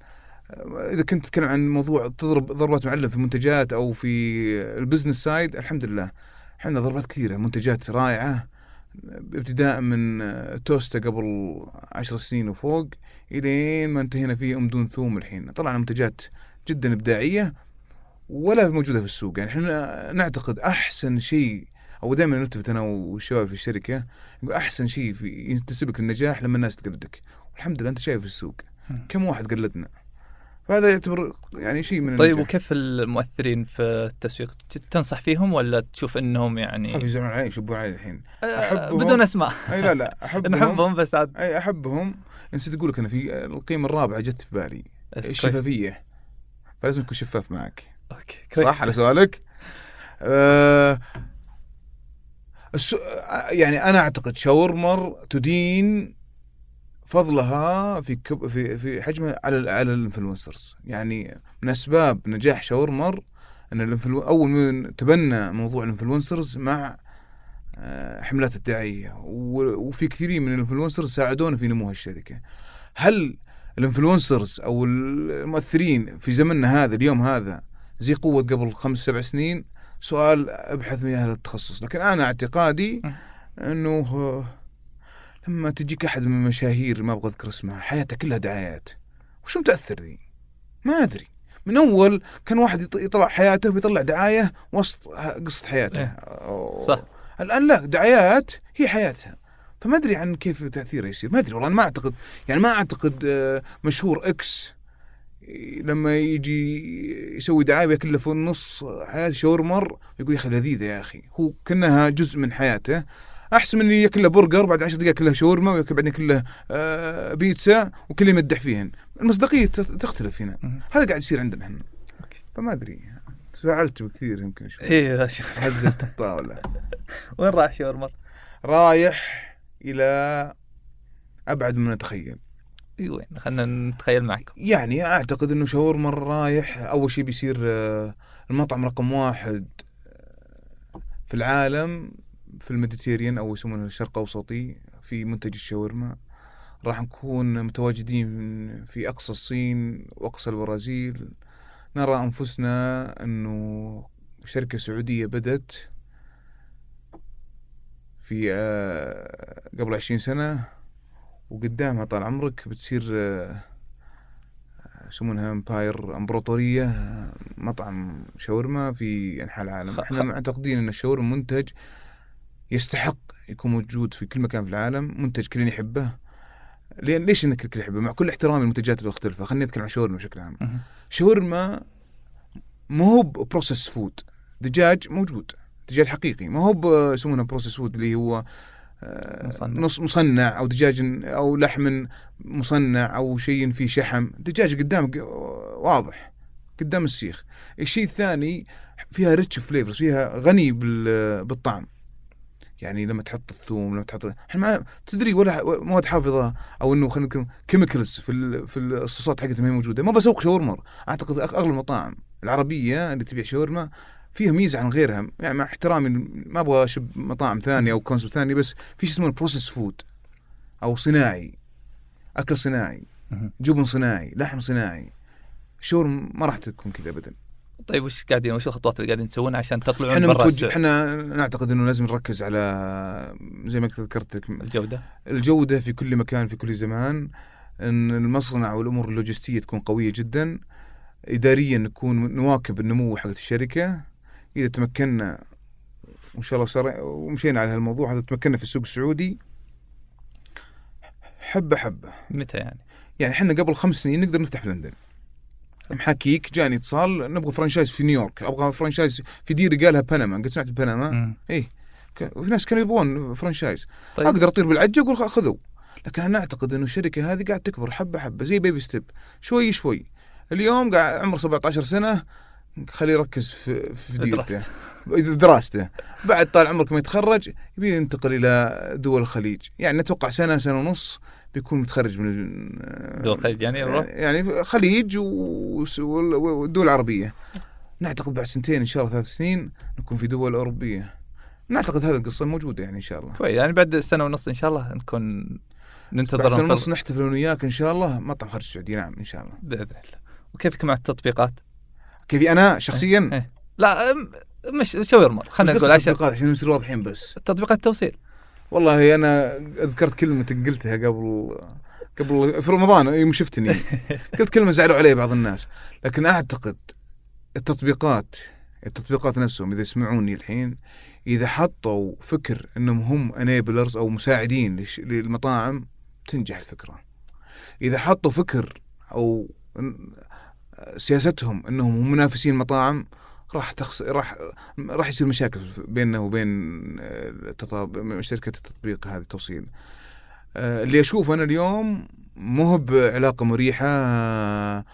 إذا كنت تتكلم عن موضوع تضرب ضربات معلم في منتجات أو في ال business side الحمد لله. إحنا ضربات كثيرة منتجات رائعة. ابتداء من توستا قبل عشر سنين وفوق إلين ما انتهينا فيه أم دون ثوم الحين. طلعنا منتجات جدا إبداعية ولا موجودة في السوق. يعني إحنا نعتقد أحسن شيء أو دائما نلتفت أنا والشباب في الشركة نقول أحسن شيء في ينتسبك النجاح لما الناس تقلدك والحمد لله أنت شايف في السوق. كم واحد قلدنا فهذا يعتبر يعني شيء من طيب النجاح. وكيف المؤثرين في التسويق؟ تنصح فيهم ولا تشوف إنهم يعني يزعلون علي يشبون علي الحين. آه، أحبهم. بدون أسماء. أي لا لا (laughs) أحبهم. نحبهم بس عاد. أي أحبهم. نسيت أقول لك أنا في القيمة الرابعة جت في بالي. الشفافية. فلازم تكون شفاف معك. okay كويس. صح على سؤالك؟ آه يعني أنا أعتقد شاورمر تدين فضلها في كب... في في حجمها على على ال influencers. يعني من أسباب نجاح شاورمر إن ال influ... أول من تبنى موضوع ال influencers مع آه، حملات الدعايه و- وفي كثيرين من ال influencers ساعدونا في نمو هالشركة. هل ال influencers أو المؤثرين في زمننا هذا اليوم هذا زي قوة قبل خمس سبع سنين. سؤال أبحث في هذا التخصص. لكن أنا اعتقادي أنه لما تجيك أحد من المشاهير ما أبغى أذكر اسمها حياته كلها دعايات. وش متأثر ذي؟ ما أدري. من أول كان واحد يط- يطلع حياته ويطلع دعاية وسط قصة حياته. إيه. صح. الآن لا دعايات هي حياتها. فما أدري عن كيف تأثيره يصير. ما أدري والله ما أعتقد. يعني ما أعتقد آه، مشهور إكس لما يجي يسوي دعاية وياكل في النص حياة شاورمر يقول يا أخي لذيذة يا أخي. هو كأنها جزء من حياته. أحسن من إنه ياكل له برجر بعد عشر دقائق كلها شاورما وياكل بعدين كله آه بيتزا وكل يمدح فيهن. المصداقية تختلف هنا. هذا قاعد يصير عندنا إحنا. فما أدري. تفاعلت بكثير يمكن شوي. شيخ هزت الطاولة. (laughs) وين رايح شاورمر؟ رايح إلى أبعد مما نتخيل. اي وين؟ خلينا نتخيل معكم. يعني أعتقد إنه شاورمر رايح أول شيء بيصير آه، المطعم رقم واحد آه، في العالم في ال Mediterranean أو يسمونه الشرق أوسطي في منتج الشاورما. راح نكون متواجدين في أقصى الصين وأقصى البرازيل. نرى أنفسنا إنه شركة سعودية بدت في آه، قبل عشرين سنة. وقدامها طال عمرك بتصير آه، يسمونها امباير امبراطوريه آه، مطعم شاورما في انحاء العالم. خ- إحنا معتقدين إن الشاورما منتج يستحق يكون موجود في كل مكان في العالم منتج كل يحبه. لأن ليش إنك الكل يحبه؟ مع كل احترامي المنتجات المختلفة. خليني اتكلم عن شاورما بشكل عام. شاورما مو هو process food دجاج موجود. دجاج حقيقي. ما هو يسمونه process food اللي هو آه، مصنع. مصنع أو دجاج أو لحم مصنع أو شيء فيه شحم. دجاج قدامك واضح قدام السيخ. الشيء الثاني فيها rich flavors فيها غني بال- بالطعم. يعني لما تحط الثوم لما تحط إحنا ما تدري ولا مواد حافظة؟ أو إنه خلينا نتكلم chemicals في. في الصوصات حقتها ما هي موجودة. ما بسوق شاورما. أعتقد أغلب المطاعم العربية اللي تبيع شاورما فيها ميزة عن غيرها. يعني مع احترامي ما أبغى أشب مطاعم ثانية أو concept ثاني بس في شيء اسمه process food أو صناعي. أكل صناعي. جبن صناعي لحم صناعي. الشاورما ما راح تكون كذا ابدا. طيب وش قاعدين وش الخطوات اللي قاعدين تسوونها عشان تطلعون إحنا برا؟ إحنا نعتقد إنه لازم نركز على زي ما ذكرت لك الجودة. الجودة في كل مكان في كل زمان. إن المصنع والأمور اللوجستية تكون قوية جدا. اداريا نكون نواكب النمو حق الشركة. إذا تمكنا وإن شاء الله صار ومشينا على هالموضوع هذا تمكنا في السوق السعودي حبة حبة. متى يعني؟ يعني إحنا قبل خمس سنين نقدر نفتح في لندن. محاكيك جاني اتصال نبغى franchise في نيويورك أبغى franchise في ديرة يقالها بنما. قد سمعت بنما؟ ك- وفي ناس كانوا يبغون franchise. طيب. أقدر أطير بالعجه أقول خذوا. لكن أنا أعتقد إنه الشركة هذه قاعد تكبر حبة حبة زي baby step. شوي شوي. اليوم قاعد عمره 17 سنة خليه يركز في في ديرته. دراسته بعد طال عمرك ما يتخرج يبي ينتقل إلى دول الخليج. يعني نتوقع سنة سنة ونص بيكون متخرج من دول الخليج يعني يعني خليج والدول العربيه نعتقد بعد سنتين إن شاء الله ثلاث سنين نكون في دول أوروبية. نعتقد هذه القصة موجودة يعني إن شاء الله. كويس. يعني بعد سنة ونص إن شاء الله نكون بعد ننتظر سنة ونص نحتفل أنا وياك إن شاء الله مطعم خارج السعوديه نعم إن شاء الله. بإذن الله. وكيفك مع التطبيقات؟ كيفي أنا شخصيا؟ إيه. لا مش شاورما خلينا نقول عشان عشان نصير واضحين بس. تطبيقات التوصيل. والله أنا ذكرت كلمة قلتها قبل قبل في رمضان يوم شفتني. (laughs) قلت كلمة زعلوا علي بعض الناس. لكن أعتقد التطبيقات التطبيقات نفسهم إذا يسمعوني الحين إذا حطوا فكر إنهم هم انيبلرز أو مساعدين للمطاعم تنجح الفكرة. إذا حطوا فكر أو سياستهم إنهم هم منافسين مطاعم راح تخس... راح راح يصير مشاكل بيننا وبين آه، التطاب... شركة التطبيق هذه التوصيل آه، اللي اشوفه أنا اليوم مو بعلاقة مريحة آه،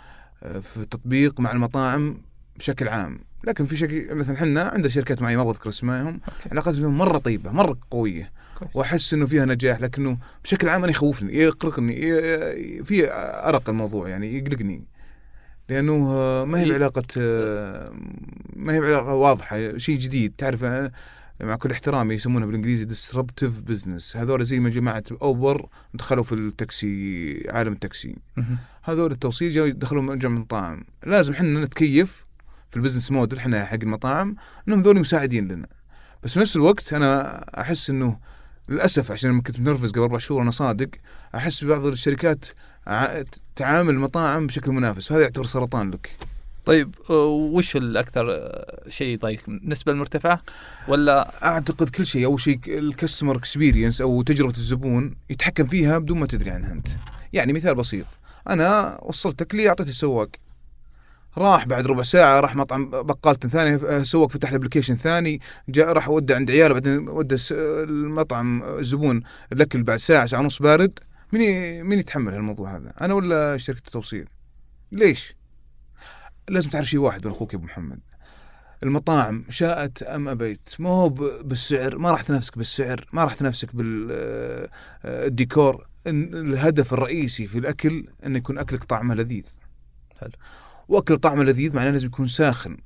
في التطبيق مع المطاعم بشكل عام. لكن في شكل مثلا إحنا عندنا شركات معي ما بذكر اسمائهم علاقات فيهم مرة طيبة مرة قوية. كويس. وأحس إنه فيها نجاح لكنه بشكل عام أنا يخوفني يقلقني في أرق الموضوع يعني يقلقني. لأنه ما هي ي- بعلاقة ما هي بعلاقة واضحة شيء جديد. تعرف مع كل احترامي يسمونها بالإنجليزي disruptive business. هذول زي ما جماعة أوبر دخلوا في التاكسي عالم التاكسي. هذول التوصيل جاوا دخلوا مجمع مطاعم لازم إحنا نتكيف في ال business model إحنا حق المطاعم إنهم ذول مساعدين لنا. بس في نفس الوقت أنا أحس إنه للأسف عشان كنت متنرفز قبل أربع شهور أنا صادق أحس ببعض الشركات تعامل المطاعم بشكل منافس وهذا يعتبر سرطان لك. طيب آه، وش الأكثر شيء يضايقك؟ النسبة المرتفعة؟ ولا أعتقد كل شيء أول شيء الكستمر اكسبيرينس أو تجربة الزبون يتحكم فيها بدون ما تدري عنها أنت. يعني مثال بسيط أنا وصلتك لي اعطيت السواق. راح بعد ربع ساعة راح مطعم بقالة ثاني آه، سواق فتح ال application ثاني جاء راح ودى عند عياله بعدين ودى الس- المطعم الزبون الاكل بعد ساعة ساعة ونص بارد. مين مين يتحمل هالموضوع هذا؟ أنا ولا شركة التوصيل؟ ليش؟ لازم تعرف شيء واحد من أخوك يا أبو محمد. المطاعم شاءت أم أبيت؟ ما هو بالسعر ما راح تنافسك بالسعر ما راح تنافسك بالديكور الهدف الرئيسي في الأكل انه يكون أكلك طعمه لذيذ. حلو. وأكل طعمه لذيذ معناه لازم يكون ساخن.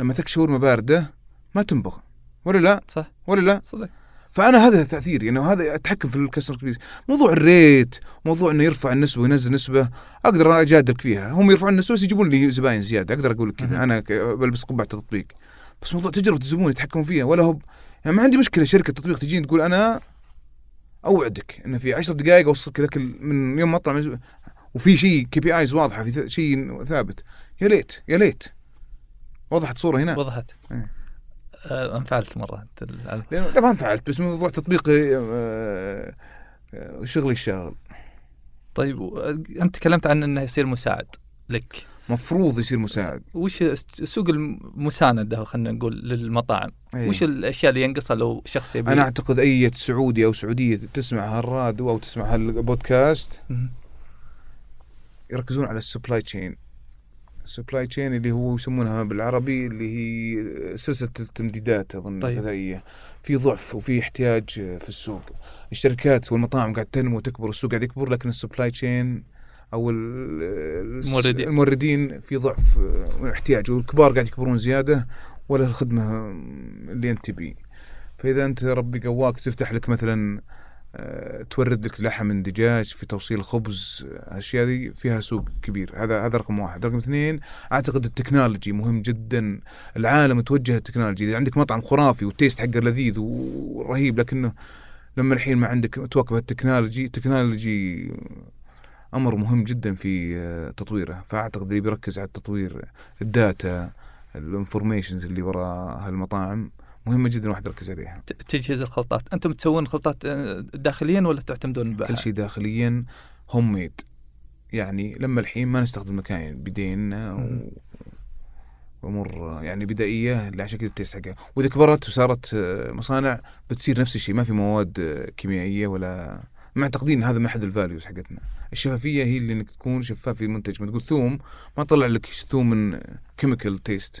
لما تاكل شاورما بارده ما تنبلع. ولا لا؟ صح. ولا لا؟ صدق. فأنا هذا تاثيري انه هذا أتحكم في ال customer experience موضوع ال rate موضوع إنه يرفع النسبة وينزل نسبة أقدر أنا اجادلك فيها. هم يرفعون النسبة بس يجيبون لي زباين زيادة أقدر أقول لك. كذا أنا بلبس قبعة التطبيق بس موضوع تجربة الزبون يتحكمون فيها. ولا هو يعني ما عندي مشكلة شركة تطبيق تجيني تقول أنا أوعدك انه في 10 دقائق أوصلك الاكل من يوم مطعم وفي شيء KPIs واضحة في شيء ثابت. يا ليت يا ليت. وضحت صورة هنا. وضحت. إيه. آه، انفعلت مرة. لأنه لا ما انفعلت بس موضوع تطبيقي آه، آه، شغلي الشاغل. طيب أنت تكلمت عن إنه يصير مساعد لك. مفروض يصير مساعد. وش سوق المساندة خلينا نقول للمطاعم؟ أيه. وش الأشياء اللي ينقصها لو شخص يبي؟ أنا أعتقد أي سعودي أو سعودية تسمع هالراديو أو تسمع هالبودكاست. يركزون على ال supply chain ال supply chain اللي هو يسمونها بالعربي اللي هي سلسلة الإمدادات أظن طيب. الغذائيه في ضعف وفي احتياج في السوق الشركات والمطاعم قاعد تنمو وتكبر السوق قاعد يكبر لكن ال supply chain أو ال- الموردين. الموردين في ضعف واحتياج والكبار قاعد يكبرون زيادة ولا الخدمة اللي أنت تبيه فإذا أنت ربي قواك تفتح لك مثلا آه، تورد لك لحم من دجاج في توصيل خبز الاشياء ذي فيها سوق كبير. هذا هذا رقم واحد. رقم اثنين أعتقد ال technology مهم جدا. العالم متوجه لل technology. إذا عندك مطعم خرافي وال taste حقه لذيذ ورهيب لكنه لما الحين ما عندك تواكب ال technology ال technology أمر مهم جدا في آه، تطويره. فأعتقد اللي بيركز على التطوير ال data ال informations اللي وراء هالمطاعم مهمة جدا الواحد يركز عليها. تجهيز الخلطات. أنتم تسوون خلطات آه، داخليا ولا تعتمدون بح- كل شيء داخليا home made يعني لما الحين ما نستخدم مكاين بيدينا مم. و... وأمور يعني بدائية عشان كذا ال taste حقها. وإذا كبرت وصارت آه، مصانع بتصير نفس الشيء. ما في مواد آه، كيميائية ولا معتقدين هذا من احد ال values حقتنا. الشفافية هي اللي إنك تكون شفاف في المنتج. ما تقول ثوم ما طلع لك ثوم من chemical taste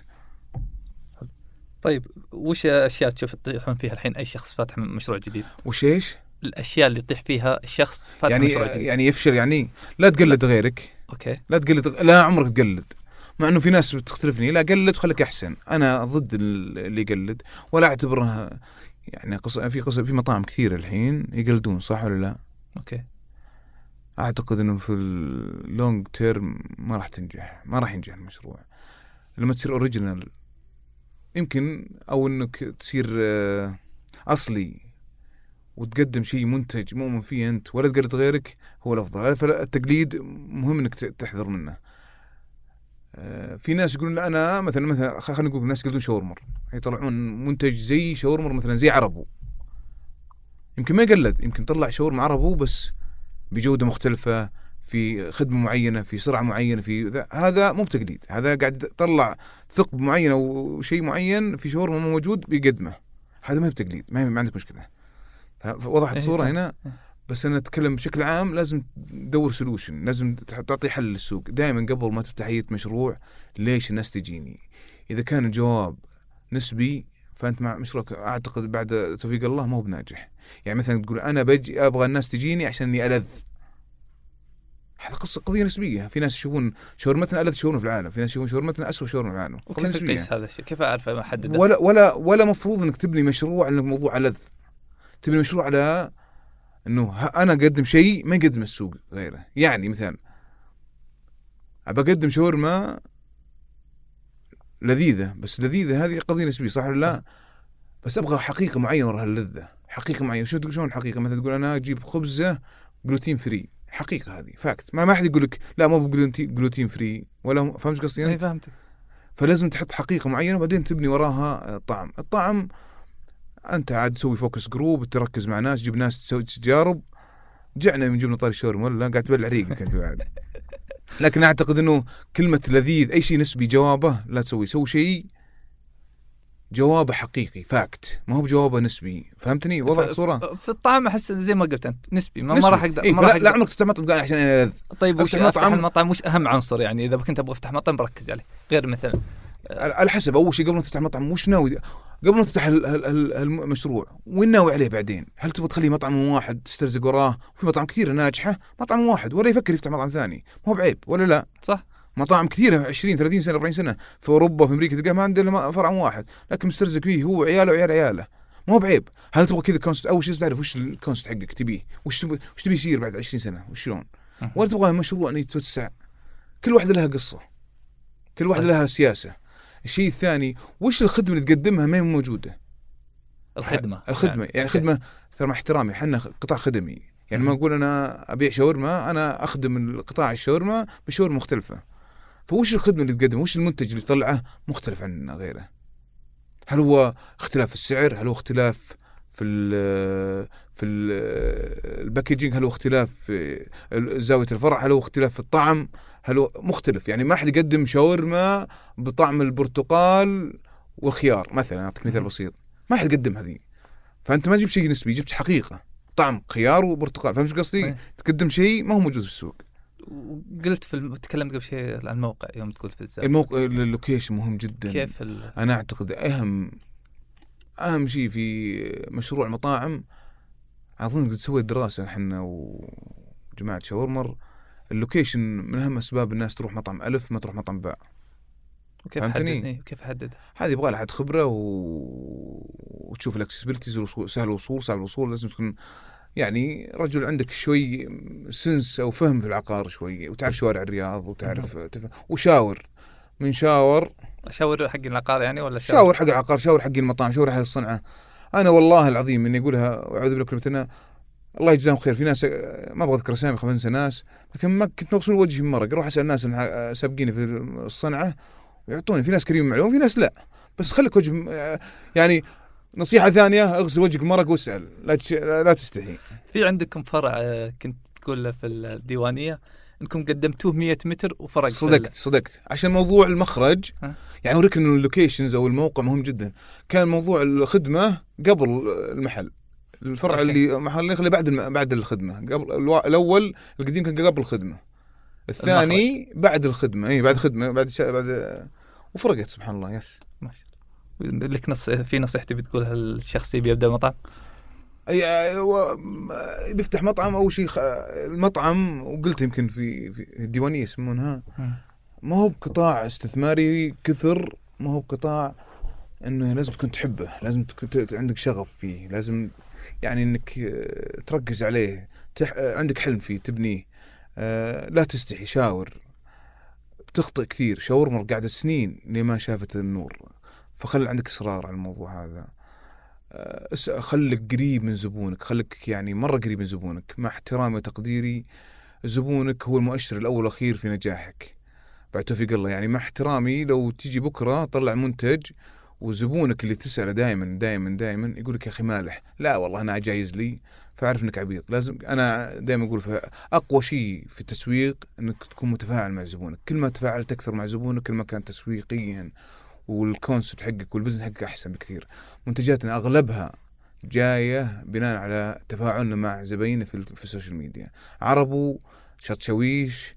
طيب وش أشياء تشوف تطيحون فيها الحين؟ أي شخص فاتح مشروع جديد؟ وش إيش؟ الأشياء اللي يطيح فيها الشخص فاتح يعني مشروع جديد. يعني يفشل يعني لا تقلد غيرك. أوكي. لا تقلد لا عمرك تقلد. مع إنه في ناس بتختلفني لا قلد وخليك أحسن. أنا ضد ال- اللي يقلد ولا اعتبرها يعني قص... في قص... في مطاعم كثيرة الحين يقلدون صح ولا لا؟ أوكي. أعتقد إنه في ال long term ما راح تنجح ما راح ينجح المشروع. لما تصير original يمكن أو إنك تصير آه، أصلي وتقدم شيء منتج مؤمن فيه أنت ولا تقلد غيرك هو الافضل هذا فالتقليد مهم إنك تحذر منه. آه، في ناس يقولون أنا مثلا مثلا خلينا نقول ناس يقلدون شاورمر. يطلعون منتج زي شاورمر مثلا زي عربو. يمكن ما يقلد يمكن طلع شاورما عربو بس بجودة مختلفة. في خدمة معينة في سرعة معينة في ذا هذا مو بتقليد. هذا قاعد يطلع ثقب معين أو شيء معين في شاورما مو موجود بيقدمه هذا ما هو بتقليد ما, ما عندك مشكلة. فوضحت إيه، الصورة. هنا إيه. بس أنا أتكلم بشكل عام لازم تدور solution لازم تعطي حل للسوق. دائما قبل ما تفتح أي مشروع ليش الناس تجيني؟ إذا كان الجواب نسبي فأنت مع مشروعك أعتقد بعد توفيق الله ما هو بناجح. يعني مثلا تقول أنا بجي أبغى الناس تجيني عشان إني ألذ. هذا قصة قضية نسبية. في ناس يشوفون شاورمتنا ألذ شاورما في العالم في ناس يشوفون شاورمتنا اسوء شاورما في العالم. قضية نسبية. تقيس هذا الشيء؟ كيف أعرف احدده؟ ولا ولا ولا مفروض إنك تبني مشروع على موضوع لذ تبني مشروع على إنه أنا أقدم شيء ما يقدم السوق غيره. يعني مثال أبى أقدم شاورما لذيذة بس لذيذة هذه قضية نسبية صح ولا لا؟ بس أبغى حقيقة معينة وراء اللذة. حقيقة معينة. شو تقول شلون حقيقة؟ مثلا تقول أنا أجيب خبزة gluten free حقيقة هذه fact ما ما حد يقول لك لا مو ب gluten gluten free ولا فهمت قصدي إي؟ فهمتك. فلازم تحط حقيقة معينة وبعدين تبني وراها طعم. الطعم أنت عاد تسوي focus group تركز مع ناس تجيب ناس تسوي تجارب. جعنا من جبنا طاري الشاورما ولا؟ قاعد تبلع ريقك أنت بعد. (laughs) لكن أعتقد إنه كلمة لذيذ أي شيء نسبي جوابه لا تسوي. سوي شيء جوابه حقيقي fact ما هو بجوابه نسبي فهمتني؟ وضحت صورة. في الطعم أحس زي ما قلت أنت نسبي ما, ما. راح أقدر إيه ما راح لا عمرك تفتح مطعم عشان أنا لذ طيب وش أفتح مطعم- المطعم؟ وش أهم عنصر يعني؟ إذا كنت أبغى أفتح مطعم بركز عليه. غير مثلا. على حسب أول شيء قبل ما تفتح مطعم وش ناوي؟ قبل ما تفتح ال- ال- ال- المشروع وين ناوي عليه بعدين؟ هل تبغى تخليه مطعم واحد تسترزق وراه؟ وفي مطاعم كثيرة ناجحة مطعم واحد ولا يفكر يفتح مطعم ثاني، ما هو بعيب ولا لا؟ صح. مطاعم كثيرة 20 30 سنة 40 سنة في أوروبا في أمريكا تلقاه ما عنده إلا فرع واحد، لكن مسترزق فيه هو وعياله وعيال عياله. ما هو بعيب، هل تبغى كذا concept أول شيء لازم تعرف وش ال concept حقك تبيه؟ وش تبي وش تبي يصير بعد 20 سنة؟ وشلون؟ ولا تبغى مشروع إنه يتوسع؟ كل واحدة لها قصة. كل واحدة طيب. لها سياسة. الشيء الثاني وش الخدمة اللي تقدمها ما هي موجودة؟ الخدمة الخدمة يعني أوكي. خدمة ترى مع احترامي إحنا قطاع خدمي يعني ما. أقول أنا أبيع شاورما أنا أخدم القطاع الشاورما بشاورما مختلفة فوش الخدمة اللي تقدمها؟ وش المنتج اللي تطلعه؟ مختلف عن غيره. هل هو اختلاف السعر؟ هل هو اختلاف في ال في ال الباكجينج؟ هل هو اختلاف في زاوية الفرع؟ هل هو اختلاف في الطعم؟ هل هو مختلف؟ يعني ما حد يقدم شاورما بطعم البرتقال والخيار مثلا أعطيك مثال. بسيط. ما حد يقدم هذه. فأنت ما جبت شيء نسبي جبت حقيقة. طعم خيار وبرتقال. فهمت قصدي؟ تقدم شيء ما هو موجود في السوق. وقلت في الم... تكلمت قبل شيء عن الموقع يوم تقول في الزاوية الموقع ال location مهم جدا. كيف ال... أنا أعتقد أهم أهم شيء في مشروع المطاعم اظن قد سويت دراسة إحنا وجماعة شاورمر. ال location من أهم أسباب الناس تروح مطعم ألف ما تروح مطعم باء. وكيف فهمتني؟ إيه؟ كيف احدد هذه يبغى لها حد خبرة و... وتشوف ال accessibilities سهل الوصول صعب الوصول لازم تكون يعني رجل عندك شوي sense أو فهم في العقار شوي وتعرف شوارع الرياض وتعرف تف... وشاور. من شاور اشاور حق العقار يعني ولا شاور؟ حق العقار شاور حق المطاعم شاور حق الصنعة. أنا والله العظيم إني أقولها واعوذ بالله كلمة أنا الله يجزاهم خير. في ناس ما أبغى أذكر أسامي خاف انسى ناس لكن ما كنت مغسول وجهي من مرق أروح أسأل الناس سابقيني في الصنعة ويعطوني في ناس كريم معلوم في ناس لا. بس خليك وجه يعني نصيحة ثانية اغسل وجهك بمرق واسأل. لا تش... لا تستحي. في عندكم فرع آه، كنت تقول له في الديوانية انكم قدمتوه 100 متر وفرق صدقت صدقت. عشان موضوع المخرج؟ يعني أوريك إنه اللوكيشنز أو الموقع مهم جدا. كان موضوع الخدمة قبل المحل. الفرع أوكي. اللي محل اللي بعد الم... بعد الخدمة. قبل الوا... الأول القديم كان قبل الخدمة. الثاني بعد الخدمة. إي بعد خدمة بعد شا... بعد وفرقت سبحان الله. yes. ما شاء الله لك نص في نصيحتي بتقولها للشخص اللي بيبدا مطعم. بيفتح مطعم أول شيء خ... المطعم وقلت يمكن في في الديوانية يسمونها ما هو بقطاع استثماري كثر ما هو بقطاع إنه لازم تكون تحبه لازم تكون عندك شغف فيه لازم يعني إنك آه، تركز عليه تح... آه، عندك حلم فيه تبنيه آه، لا تستحي شاور بتخطئ كثير شاورما قاعدة سنين لما شافت النور فخل عندك إصرار على الموضوع هذا. آه، خليك قريب من زبونك خليك يعني مرة قريب من زبونك. مع احترامي وتقديري زبونك هو المؤشر الأول والأخير في نجاحك. بعد توفيق الله. يعني مع احترامي لو تيجي بكرة طلع منتج وزبونك اللي تسأله دائما دائما دائما يقول لك يا أخي مالح. لا والله أنا جايز لي فأعرف إنك عبيط. لازم أنا دائما أقول أقوى شيء في التسويق إنك تكون متفاعل مع زبونك. كل ما تفاعلت أكثر مع زبونك كل ما كان تسويقيا وال concept حقك وال business حقك أحسن بكثير. منتجاتنا أغلبها جاية بناء على تفاعلنا مع زبايننا في, في ال social media عربو شطشويش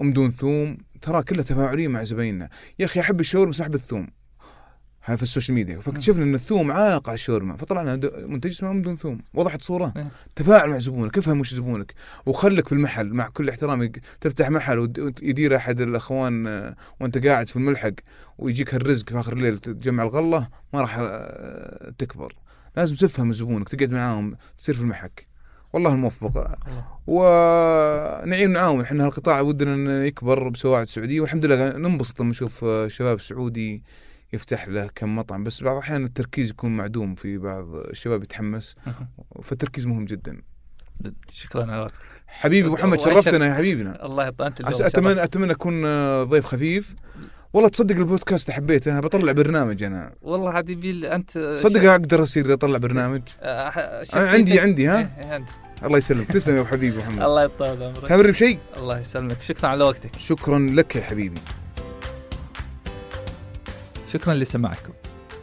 أم دون ثوم ترى كلها تفاعلية مع زبايننا. يا أخي أحب الشاورما بس احب الثوم. في ال social media. فاكتشفنا إن الثوم عائق على الشاورما فطلعنا منتج اسمه ام دون ثوم. وضحت صورة. إيه. تفاعل مع زبونك. افهم وش زبونك. وخلك في المحل. مع كل احترامي تفتح محل ويدير أحد الأخوان آه، وأنت قاعد في الملحق ويجيك الرزق في آخر الليل تجمع الغلة ما راح آه، تكبر. لازم تفهم زبونك. تقعد معاهم. تصير في المحك. والله الموفق. ونعين نعاون. إحنا هالقطاع ودنا إنه يكبر بسواعد سعودية. والحمد لله ننبسط لما نشوف آه، شباب سعودي يفتح له كم مطعم بس بعض الأحيان التركيز يكون معدوم في بعض الشباب يتحمس. فالتركيز مهم جدا. شكرا على وقتك. حبيبي محمد شرفتنا يا حبيبنا. الله عس- اتمنى أتمنى أكون آه، ضيف خفيف. والله تصدق البودكاست حبيته أنا بطلع برنامج أنا. والله حبيبي أنت صدق أقدر أصير أطلع برنامج؟ آه، عندي عندي ها؟ إيه، إيه، عندي. الله يسلمك. تسلم يا حبيبي محمد. (laughs) الله يطول عمرك. تمر بشيء؟ الله يسلمك. شكرا على وقتك. شكرا لك يا حبيبي. شكرا لسماعكم.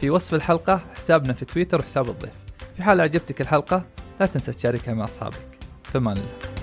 في وصف الحلقة حسابنا في تويتر وحساب الضيف. في حال أعجبتك الحلقة لا تنسى تشاركها مع أصحابك. فمان الله.